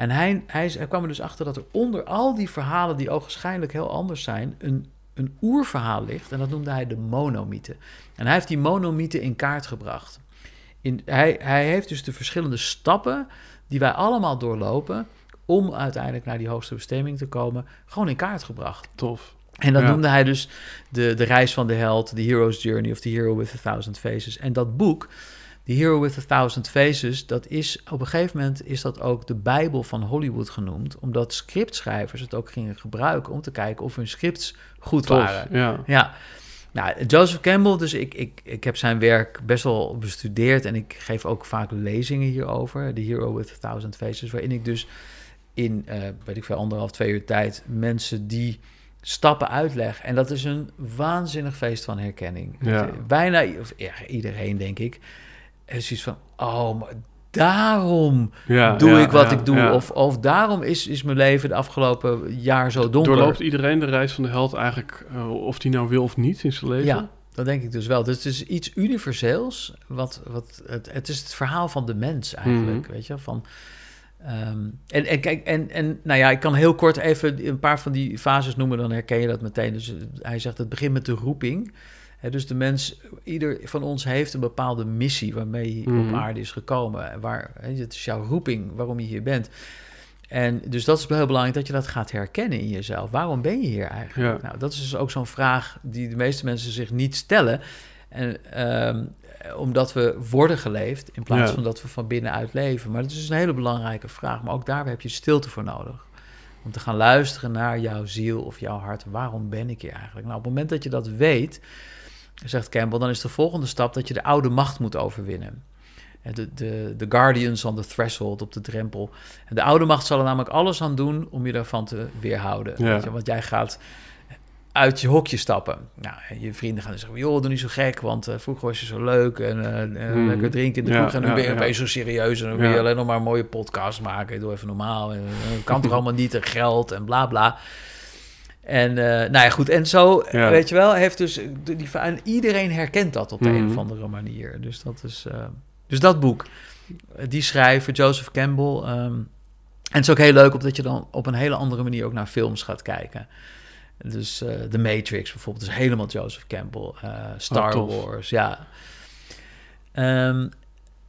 En hij, hij, hij kwam er dus achter dat er onder al die verhalen, die ogenschijnlijk heel anders zijn, een, een oerverhaal ligt. En dat noemde hij de monomythe. En hij heeft die monomythe in kaart gebracht. In, hij, hij heeft dus de verschillende stappen die wij allemaal doorlopen om uiteindelijk naar die hoogste bestemming te komen, gewoon in kaart gebracht. Tof. En dat noemde hij dus de, de reis van de held, The Hero's Journey of The Hero with a Thousand Faces. En dat boek, The Hero with a Thousand Faces, dat is op een gegeven moment is dat ook de Bijbel van Hollywood genoemd, omdat scriptschrijvers het ook gingen gebruiken om te kijken of hun scripts goed Tof, waren. Ja. ja. Nou, Joseph Campbell, dus ik, ik, ik heb zijn werk best wel bestudeerd en ik geef ook vaak lezingen hierover, The Hero with a Thousand Faces, waarin ik dus in, uh, weet ik veel, anderhalf, twee uur tijd mensen die stappen uitleg. En dat is een waanzinnig feest van herkenning. Ja. Bijna of, ja, iedereen, denk ik, is zoiets van, oh, maar daarom Ja, doe ja, ik wat ja, ik doe. Of, of daarom is, is mijn leven de afgelopen jaar zo donker. Doorloopt iedereen de reis van de held eigenlijk, eh, of die nou wil of niet in zijn leven? Ja, dat denk ik dus wel. Dus het is iets universeels. Wat, wat, het, het is het verhaal van de mens eigenlijk, Mhm. weet je, van... ehm, en, en kijk, en, en nou ja, ik kan heel kort even een paar van die fases noemen, dan herken je dat meteen. Dus eh, hij zegt, het begint met de roeping. Dus de mens, ieder van ons heeft een bepaalde missie waarmee hij Mhm. op aarde is gekomen. Waar, het is jouw roeping, waarom je hier bent. En dus dat is heel belangrijk dat je dat gaat herkennen in jezelf. Waarom ben je hier eigenlijk? Ja. Nou, dat is dus ook zo'n vraag die de meeste mensen zich niet stellen. En ehm, omdat we worden geleefd in plaats Ja. van dat we van binnenuit leven. Maar dat is dus een hele belangrijke vraag. Maar ook daar heb je stilte voor nodig. Om te gaan luisteren naar jouw ziel of jouw hart. Waarom ben ik hier eigenlijk? Nou, op het moment dat je dat weet, zegt Campbell, dan is de volgende stap dat je de oude macht moet overwinnen. De, de, de guardians on the threshold, op de drempel. En de oude macht zal er namelijk alles aan doen om je daarvan te weerhouden. Ja. Weet je, want jij gaat uit je hokje stappen. Nou, je vrienden gaan dan zeggen, joh, doe niet zo gek, want eh, vroeger was je zo leuk en eh, eh, Hmm. lekker drinken in de Ja, kroeg en nu ja, ben je opeens zo serieus en dan wil je alleen nog maar een mooie podcast maken. Doe even normaal. En, kan toch allemaal niet en geld en bla bla. En eh, nou ja, goed. En zo, Ja. weet je wel, heeft dus die, en iedereen herkent dat op de een Mhm. of andere manier. Dus dat is, eh, dus dat boek, eh, die schrijver Joseph Campbell. ehm, en het is ook heel leuk omdat je dan op een hele andere manier ook naar films gaat kijken. Dus The Matrix bijvoorbeeld is helemaal Joseph Campbell. Star Oh. Wars, ja. Ehm,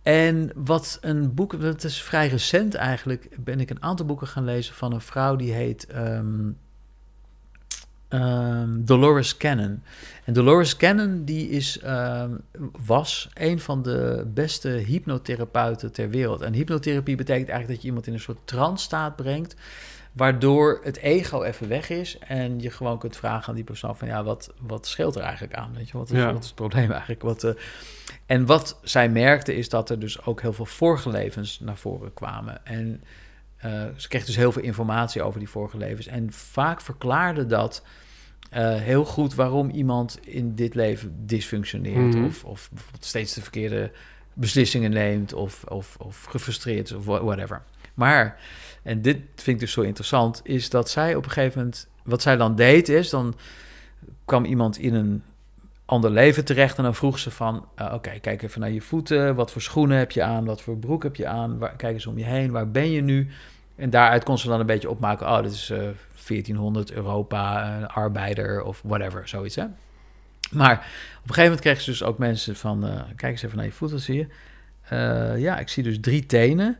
en wat een boek, dat is vrij recent eigenlijk, ben ik een aantal boeken gaan lezen van een vrouw die heet ehm, ehm, Dolores Cannon. En Dolores Cannon die is, ehm, was een van de beste hypnotherapeuten ter wereld. En hypnotherapie betekent eigenlijk dat je iemand in een soort trance staat brengt, waardoor het ego even weg is en je gewoon kunt vragen aan die persoon van ja, wat, wat scheelt er eigenlijk aan? Weet je, wat is, Ja. wat is het probleem eigenlijk? Wat, eh, en wat zij merkte is dat er dus ook heel veel vorige levens naar voren kwamen. En eh, ze kreeg dus heel veel informatie over die vorige levens. En vaak verklaarde dat eh, heel goed waarom iemand in dit leven dysfunctioneert. Mhm. Of, of bijvoorbeeld steeds de verkeerde beslissingen neemt. Of, of, of gefrustreerd is of wha- whatever. Maar, en dit vind ik dus zo interessant, is dat zij op een gegeven moment... Wat zij dan deed is, dan kwam iemand in een ander leven terecht en dan vroeg ze van... eh, oké, kijk even naar je voeten. Wat voor schoenen heb je aan? Wat voor broek heb je aan? Waar, kijk eens om je heen. Waar ben je nu? En daaruit kon ze dan een beetje opmaken... oh, dit is eh 1400 Europa, een arbeider of whatever, zoiets, hè? Maar op een gegeven moment kregen ze dus ook mensen van... eh, kijk eens even naar je voeten, zie je? Eh, ja, ik zie dus drie tenen...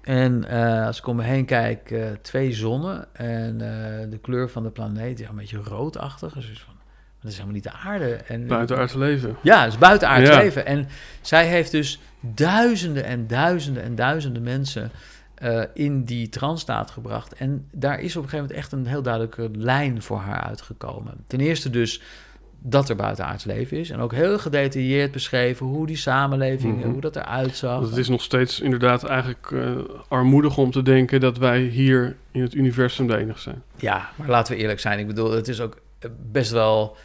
En eh, als ik om me heen kijk, twee zonnen en de kleur van de planeet, ja, een beetje roodachtig. Dus van, dat is helemaal niet de aarde. En, Buitenaards leven. Ja, het is buitenaards Ja. leven. En zij heeft dus duizenden en duizenden en duizenden mensen eh, in die transstaat gebracht. En daar is op een gegeven moment echt een heel duidelijke lijn voor haar uitgekomen. Ten eerste dus dat er buitenaards leven is. En ook heel gedetailleerd beschreven hoe die samenleving, Mhm. hoe dat eruit zag. Het is nog steeds inderdaad eigenlijk eh, armoedig om te denken dat wij hier in het universum de enige zijn. Ja, maar laten we eerlijk zijn. Ik bedoel, het is ook best wel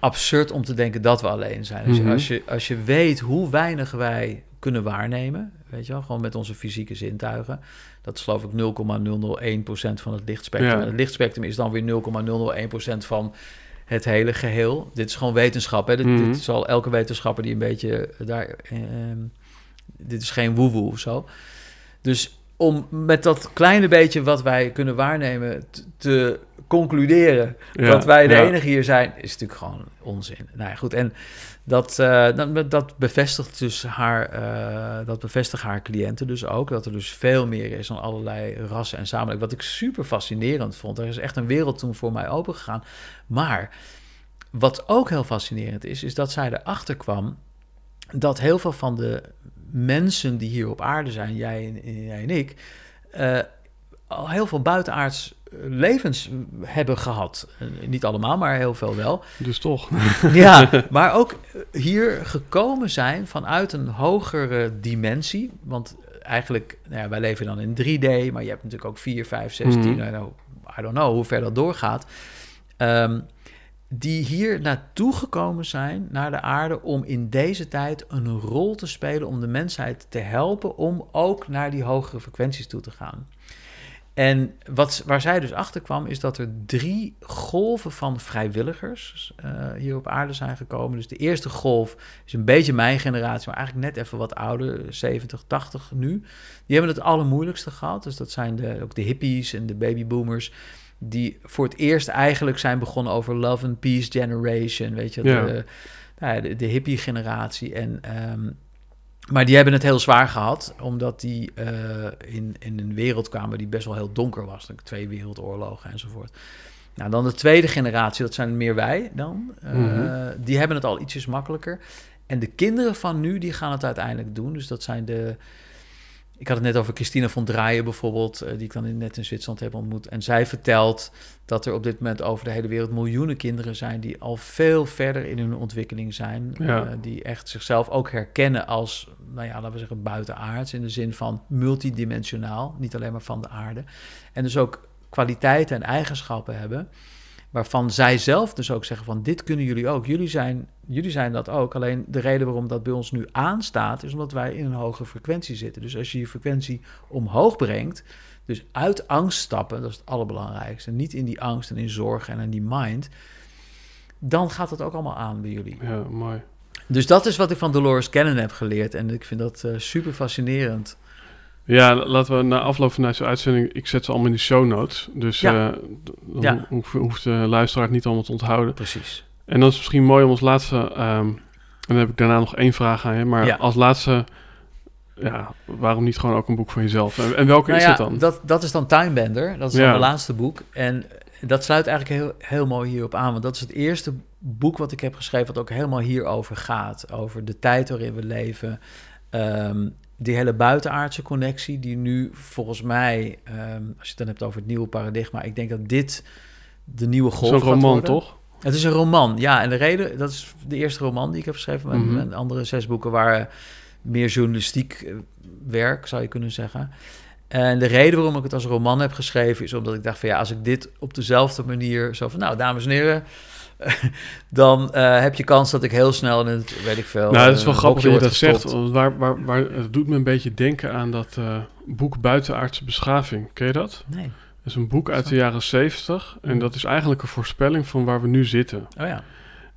absurd om te denken dat we alleen zijn. Dus als, je, als je weet hoe weinig wij kunnen waarnemen, weet je wel, gewoon met onze fysieke zintuigen. Dat is geloof ik 0,001% van het lichtspectrum. Ja. En het lichtspectrum is dan weer 0,001% van het hele geheel. Dit is gewoon wetenschap. Hè? Dit, Mhm. dit zal elke wetenschapper die een beetje daar... eh, ehm, dit is geen woewoe of zo. Dus om met dat kleine beetje wat wij kunnen waarnemen te concluderen Ja, dat wij de ja. enige hier zijn, is natuurlijk gewoon onzin. Nou ja, goed. En dat, eh, dat, dat bevestigt dus haar, eh, dat bevestigt haar cliënten dus ook. Dat er dus veel meer is dan allerlei rassen en samenlevingen. Wat ik super fascinerend vond. Er is echt een wereld toen voor mij opengegaan. Maar wat ook heel fascinerend is, is dat zij erachter kwam dat heel veel van de mensen die hier op aarde zijn, jij en, jij en ik, eh, al heel veel buitenaards levens hebben gehad. Eh, niet allemaal, maar heel veel wel. Dus toch. Ja, maar ook eh, hier gekomen zijn vanuit een hogere dimensie. Want eigenlijk, nou ja, wij leven dan in 3D, maar je hebt natuurlijk ook 4, 5, 6, 10, Mhm. I, don't, I don't know hoe ver dat doorgaat. Ehm, die hier naartoe gekomen zijn, naar de aarde, om in deze tijd een rol te spelen, om de mensheid te helpen om ook naar die hogere frequenties toe te gaan. En wat, waar zij dus achter kwam, is dat er drie golven van vrijwilligers eh, hier op aarde zijn gekomen. Dus de eerste golf is een beetje mijn generatie, maar eigenlijk net even wat ouder, 70, 80 nu. Die hebben het allermoeilijkste gehad. Dus dat zijn de, ook de hippies en de babyboomers. Die voor het eerst eigenlijk zijn begonnen over Love and Peace Generation. Weet je, Ja. de, nou ja, de, de hippie-generatie. En ehm, maar die hebben het heel zwaar gehad, omdat die eh, in, in een wereld kwamen die best wel heel donker was. Twee wereldoorlogen enzovoort. Nou, dan de tweede generatie, dat zijn meer wij dan. eh, Mhm. Die hebben het al ietsjes makkelijker. En de kinderen van nu, die gaan het uiteindelijk doen. Dus dat zijn de... Ik had het net over Christina von Draaien bijvoorbeeld, eh, die ik dan in- net in Zwitserland heb ontmoet. En zij vertelt dat er op dit moment over de hele wereld miljoenen kinderen zijn die al veel verder in hun ontwikkeling zijn. Ja. eh, die echt zichzelf ook herkennen als, nou ja, laten we zeggen, buitenaards. In de zin van multidimensionaal, niet alleen maar van de aarde. En dus ook kwaliteiten en eigenschappen hebben. Waarvan zij zelf dus ook zeggen van dit kunnen jullie ook. Jullie zijn, jullie zijn dat ook. Alleen de reden waarom dat bij ons nu aanstaat... is omdat wij in een hogere frequentie zitten. Dus als je je frequentie omhoog brengt... dus uit angst stappen, dat is het allerbelangrijkste. Niet in die angst en in zorg en in die mind... dan gaat het ook allemaal aan bij jullie. Ja, mooi. Dus dat is wat ik van Dolores Cannon heb geleerd. En ik vind dat eh, super fascinerend. Ja, laten we na afloop van deze uitzending... Ik zet ze allemaal in de show notes. Dus Ja. eh, dan Ja. hoeft, hoeft de luisteraar het niet allemaal te onthouden. Precies. En dan is het misschien mooi om als laatste... ehm, en dan heb ik daarna nog één vraag aan je. Maar Ja. als laatste... Ja, waarom niet gewoon ook een boek van jezelf? En, en welke Nou is het dan? Dat, dat is dan Timebender. Dat is dan mijn laatste boek. En dat sluit eigenlijk heel, heel mooi hierop aan. Want dat is het eerste boek wat ik heb geschreven... wat ook helemaal hierover gaat. Over de tijd waarin we leven. Ehm, die hele buitenaardse connectie... die nu volgens mij... ehm, als je het dan hebt over het nieuwe paradigma... ik denk dat dit de nieuwe golf Zo'n gaat roman, worden. toch? Het is een roman, ja. En de reden, dat is de eerste roman die ik heb geschreven. Mijn, Mhm. mijn andere zes boeken waren meer journalistiek eh, werk, zou je kunnen zeggen. En de reden waarom ik het als roman heb geschreven... is omdat ik dacht van ja, als ik dit op dezelfde manier... zo van, nou, dames en heren... dan eh, heb je kans dat ik heel snel in het, weet ik veel... Nou, dat is wel eh, grappig dat je dat zegt. want Waar, waar, waar, het doet me een beetje denken aan dat eh, boek Buitenaardse Beschaving. Ken je dat? Nee, Dat is een boek uit de jaren zeventig. En dat is eigenlijk een voorspelling van waar we nu zitten. oh ja.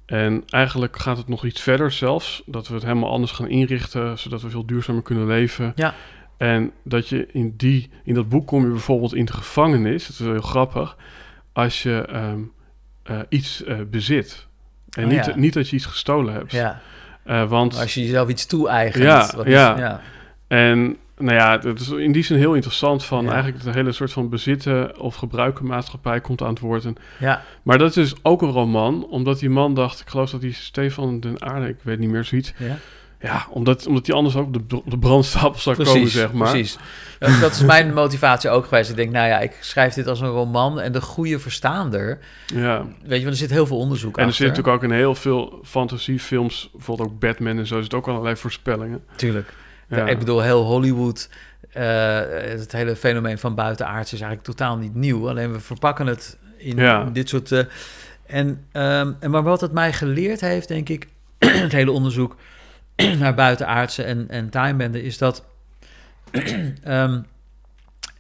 En eigenlijk gaat het nog iets verder zelfs. Dat we het helemaal anders gaan inrichten, zodat we veel duurzamer kunnen leven. Ja. En dat je in, die, in dat boek kom je bijvoorbeeld in de gevangenis. Dat is heel grappig. Als je ehm, eh, iets eh, bezit. En Oh niet, ja. niet dat je iets gestolen hebt. ja. Eh, want Als je jezelf iets toe-eigent. Ja, wat ja. Is, ja. En nou ja, het is in die zin heel interessant van Ja. eigenlijk de hele soort van bezitten of gebruiken maatschappij komt aan het woord. En, Ja, maar dat is ook een roman, omdat die man dacht, ik geloof dat die Stefan den Aarde, ik weet niet meer zoiets. ja. Ja, omdat, omdat die anders ook op de, de brandstapel zou komen, zeg maar. Precies. Ja, Dat is mijn motivatie ook geweest. Ik denk, nou ja, ik schrijf dit als een roman en de goede verstaander. Ja. Weet je, want er zit heel veel onderzoek En er achter. zit natuurlijk ook in heel veel fantasiefilms, bijvoorbeeld ook Batman en zo, zit ook allerlei voorspellingen. Tuurlijk. Ja. Ik bedoel, heel Hollywood, eh, het hele fenomeen van buitenaards is eigenlijk totaal niet nieuw. Alleen we verpakken het in Ja. dit soort... eh, en, ehm, en maar wat het mij geleerd heeft, denk ik, het hele onderzoek naar buitenaardse en, en timebender, is dat ehm,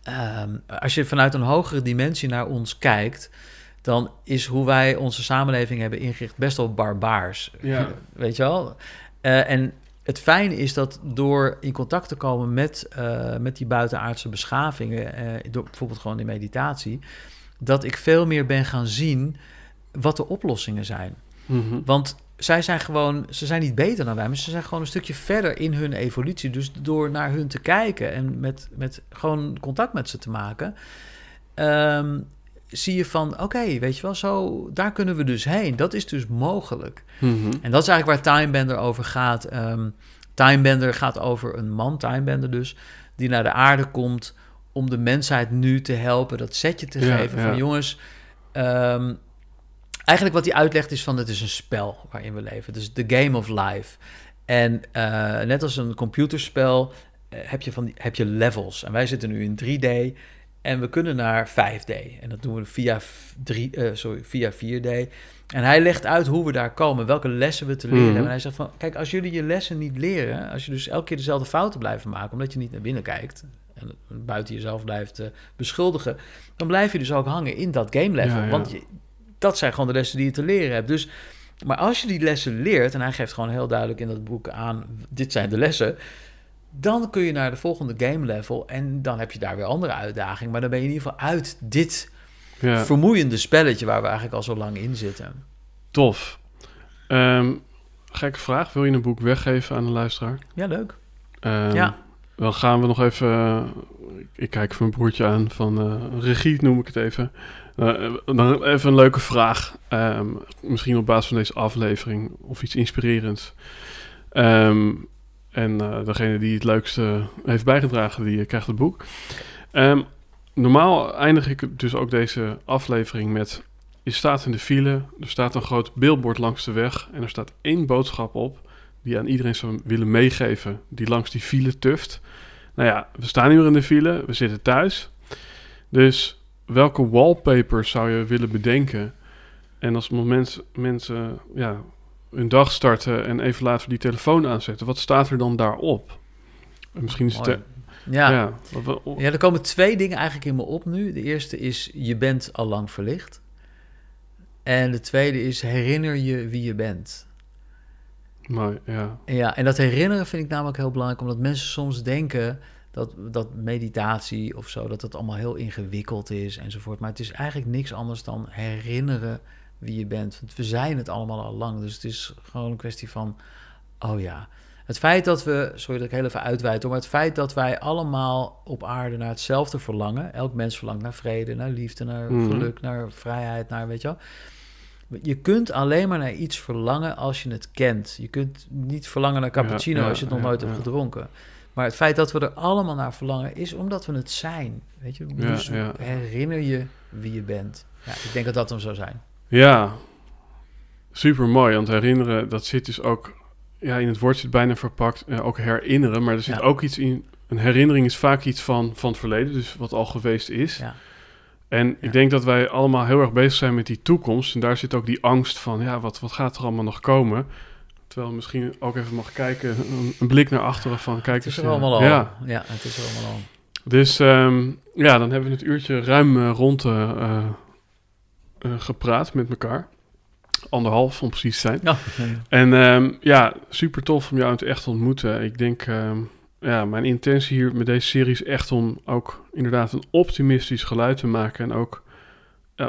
ehm, als je vanuit een hogere dimensie naar ons kijkt, dan is hoe wij onze samenleving hebben ingericht best wel barbaars. Ja. Weet je wel? Eh, en het fijne is dat door in contact te komen met, eh, met die buitenaardse beschavingen, eh, door bijvoorbeeld gewoon in meditatie, dat ik veel meer ben gaan zien wat de oplossingen zijn. Mhm. Want zij zijn gewoon, ze zijn niet beter dan wij, maar ze zijn gewoon een stukje verder in hun evolutie. Dus door naar hun te kijken en met, met gewoon contact met ze te maken, ehm, zie je van, oké, weet je wel, zo, daar kunnen we dus heen. Dat is dus mogelijk. Mhm. En dat is eigenlijk waar Timebender over gaat. Ehm Timebender gaat over een man, Timebender dus, die naar de aarde komt om de mensheid nu te helpen, dat setje te Ja, geven ja. van jongens. ehm, eigenlijk wat hij uitlegt is van het is een spel waarin we leven. Dus the game of life. En eh, net als een computerspel eh, heb, je van die, heb je levels. En wij zitten nu in 3D en we kunnen naar 5D. En dat doen we via, f- drie, eh, sorry, via 4D. En hij legt uit hoe we daar komen, welke lessen we te leren Mhm. hebben. En hij zegt van, kijk, als jullie je lessen niet leren, als je dus elke keer dezelfde fouten blijven maken, omdat je niet naar binnen kijkt en buiten jezelf blijft beschuldigen, dan blijf je dus ook hangen in dat game level. Ja, ja. Want je, dat zijn gewoon de lessen die je te leren hebt. Dus, maar als je die lessen leert, en hij geeft gewoon heel duidelijk in dat boek aan, dit zijn de lessen, dan kun je naar de volgende game level en dan heb je daar weer andere uitdagingen. Maar dan ben je in ieder geval uit dit Ja, vermoeiende spelletje waar we eigenlijk al zo lang in zitten. tof. Ehm, gekke vraag, wil je een boek weggeven aan de luisteraar? Ja, leuk. Ehm, Ja. Dan gaan we nog even... ik kijk even mijn broertje aan van eh, regie, noem ik het even. Eh, dan even een leuke vraag. Ehm, misschien op basis van deze aflevering of iets inspirerends. Ehm, en eh, degene die het leukste heeft bijgedragen, die eh, krijgt het boek. Ehm, normaal eindig ik dus ook deze aflevering met... Je staat in de file, er staat een groot billboard langs de weg... en er staat één boodschap op die aan iedereen zou willen meegeven... die langs die file tuft. Nou ja, we staan meer in de file, we zitten thuis. Dus welke wallpapers zou je willen bedenken? En als moment, mensen ja, hun dag starten en even later die telefoon aanzetten... wat staat er dan daarop? En Misschien is het... Mooi. Ja. Ja. ja, er komen twee dingen eigenlijk in me op nu. De eerste is, je bent al lang verlicht. En de tweede is, herinner je wie je bent. maar ja, ja, en dat herinneren vind ik namelijk heel belangrijk, omdat mensen soms denken dat, dat meditatie of zo, dat het allemaal heel ingewikkeld is enzovoort. Maar het is eigenlijk niks anders dan herinneren wie je bent. Want we zijn het allemaal al lang, dus het is gewoon een kwestie van, oh ja. Het feit dat we, sorry dat ik heel even uitweid, maar het feit dat wij allemaal op aarde naar hetzelfde verlangen, elk mens verlangt naar vrede, naar liefde, naar Mhm. geluk, naar vrijheid, naar, weet je wel. Je kunt alleen maar naar iets verlangen als je het kent. Je kunt niet verlangen naar cappuccino Ja, ja, als je het nog nooit ja. hebt gedronken. Maar het feit dat we er allemaal naar verlangen is omdat we het zijn. Weet je? Ja, Dus ja. herinner je wie je bent. Ja, ik denk dat dat hem zou zijn. Ja, super mooi. Want herinneren, dat zit dus ook, ja, in het woord zit bijna verpakt, eh, ook herinneren. Maar er zit Ja. ook iets in. Een herinnering is vaak iets van, van het verleden, dus wat al geweest is. Ja. En Ja. ik denk dat wij allemaal heel erg bezig zijn met die toekomst. En daar zit ook die angst van, ja, wat, wat gaat er allemaal nog komen? Terwijl misschien ook even mag kijken, een, een blik naar achteren van, kijk Het is er eh, allemaal al. Ja, Ja. het is er allemaal al. dus ehm, ja, dan hebben we het uurtje ruim eh, rond eh, gepraat met elkaar. Anderhalf om precies te zijn. Ja. En ehm, ja, super tof om jou het echt te ontmoeten. Ik denk, ehm, ja, mijn intentie hier met deze serie is echt om ook inderdaad een optimistisch geluid te maken. En ook,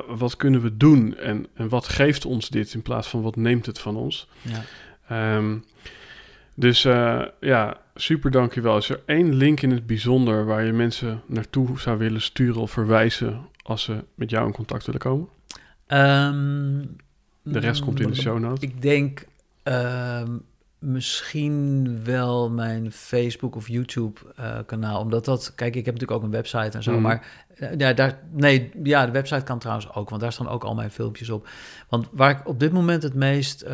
wat kunnen we doen? En, en wat geeft ons dit in plaats van wat neemt het van ons? Ja. Ehm, Dus uh, ja, super dankjewel. Is er één link in het bijzonder waar je mensen naartoe zou willen sturen of verwijzen als ze met jou in contact willen komen? Um, de rest komt in de show notes. Ik denk uh, misschien wel mijn Facebook of YouTube uh, kanaal. Omdat dat, kijk, ik heb natuurlijk ook een website en zo. Mm. Maar uh, ja, daar, nee, ja, de website kan trouwens ook, want daar staan ook al mijn filmpjes op. Want waar ik op dit moment het meest,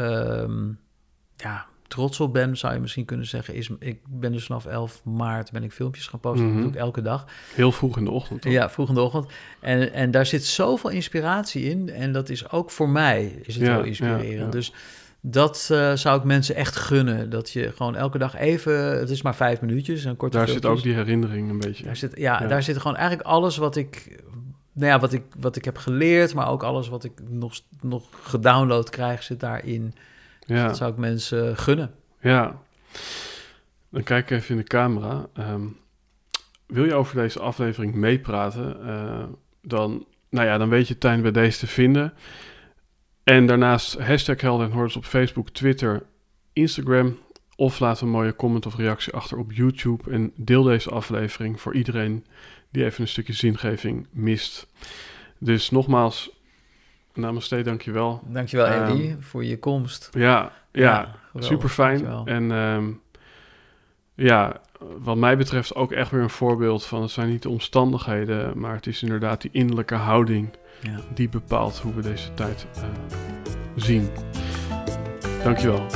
ja, trots op ben, zou je misschien kunnen zeggen, is ik ben dus vanaf 11 maart ben ik filmpjes gaan posten. Mm -hmm. Dat doe ik elke dag. Heel vroeg in de ochtend. Toch? Ja, vroeg in de ochtend. En, en daar zit zoveel inspiratie in. En dat is ook voor mij is het ja, heel inspirerend. Ja, ja. Dus dat uh, zou ik mensen echt gunnen. Dat je gewoon elke dag even, het is maar vijf minuutjes, een korte Daar filmpjes. zit ook die herinnering een beetje. Daar zit, ja, daar zit gewoon eigenlijk alles wat ik, nou ja, wat ik, wat ik heb geleerd, maar ook alles wat ik nog, nog gedownload krijg, zit daarin. Ja. Dat zou ik mensen gunnen. Ja, dan kijk ik even in de camera. Um, wil je over deze aflevering meepraten? Uh, dan, nou ja, dan weet je Tijn bij deze te vinden. En daarnaast hashtag Helden en Hordes op Facebook, Twitter, Instagram. Of laat een mooie comment of reactie achter op YouTube. En deel deze aflevering voor iedereen die even een stukje zingeving mist. Dus nogmaals, namaste, dankjewel. Dankjewel um, voor je komst. Ja, ja, ja super fijn. En um, ja, wat mij betreft ook echt weer een voorbeeld van... het zijn niet de omstandigheden, maar het is inderdaad die innerlijke houding... Ja. die bepaalt hoe we deze tijd uh, zien. Dankjewel.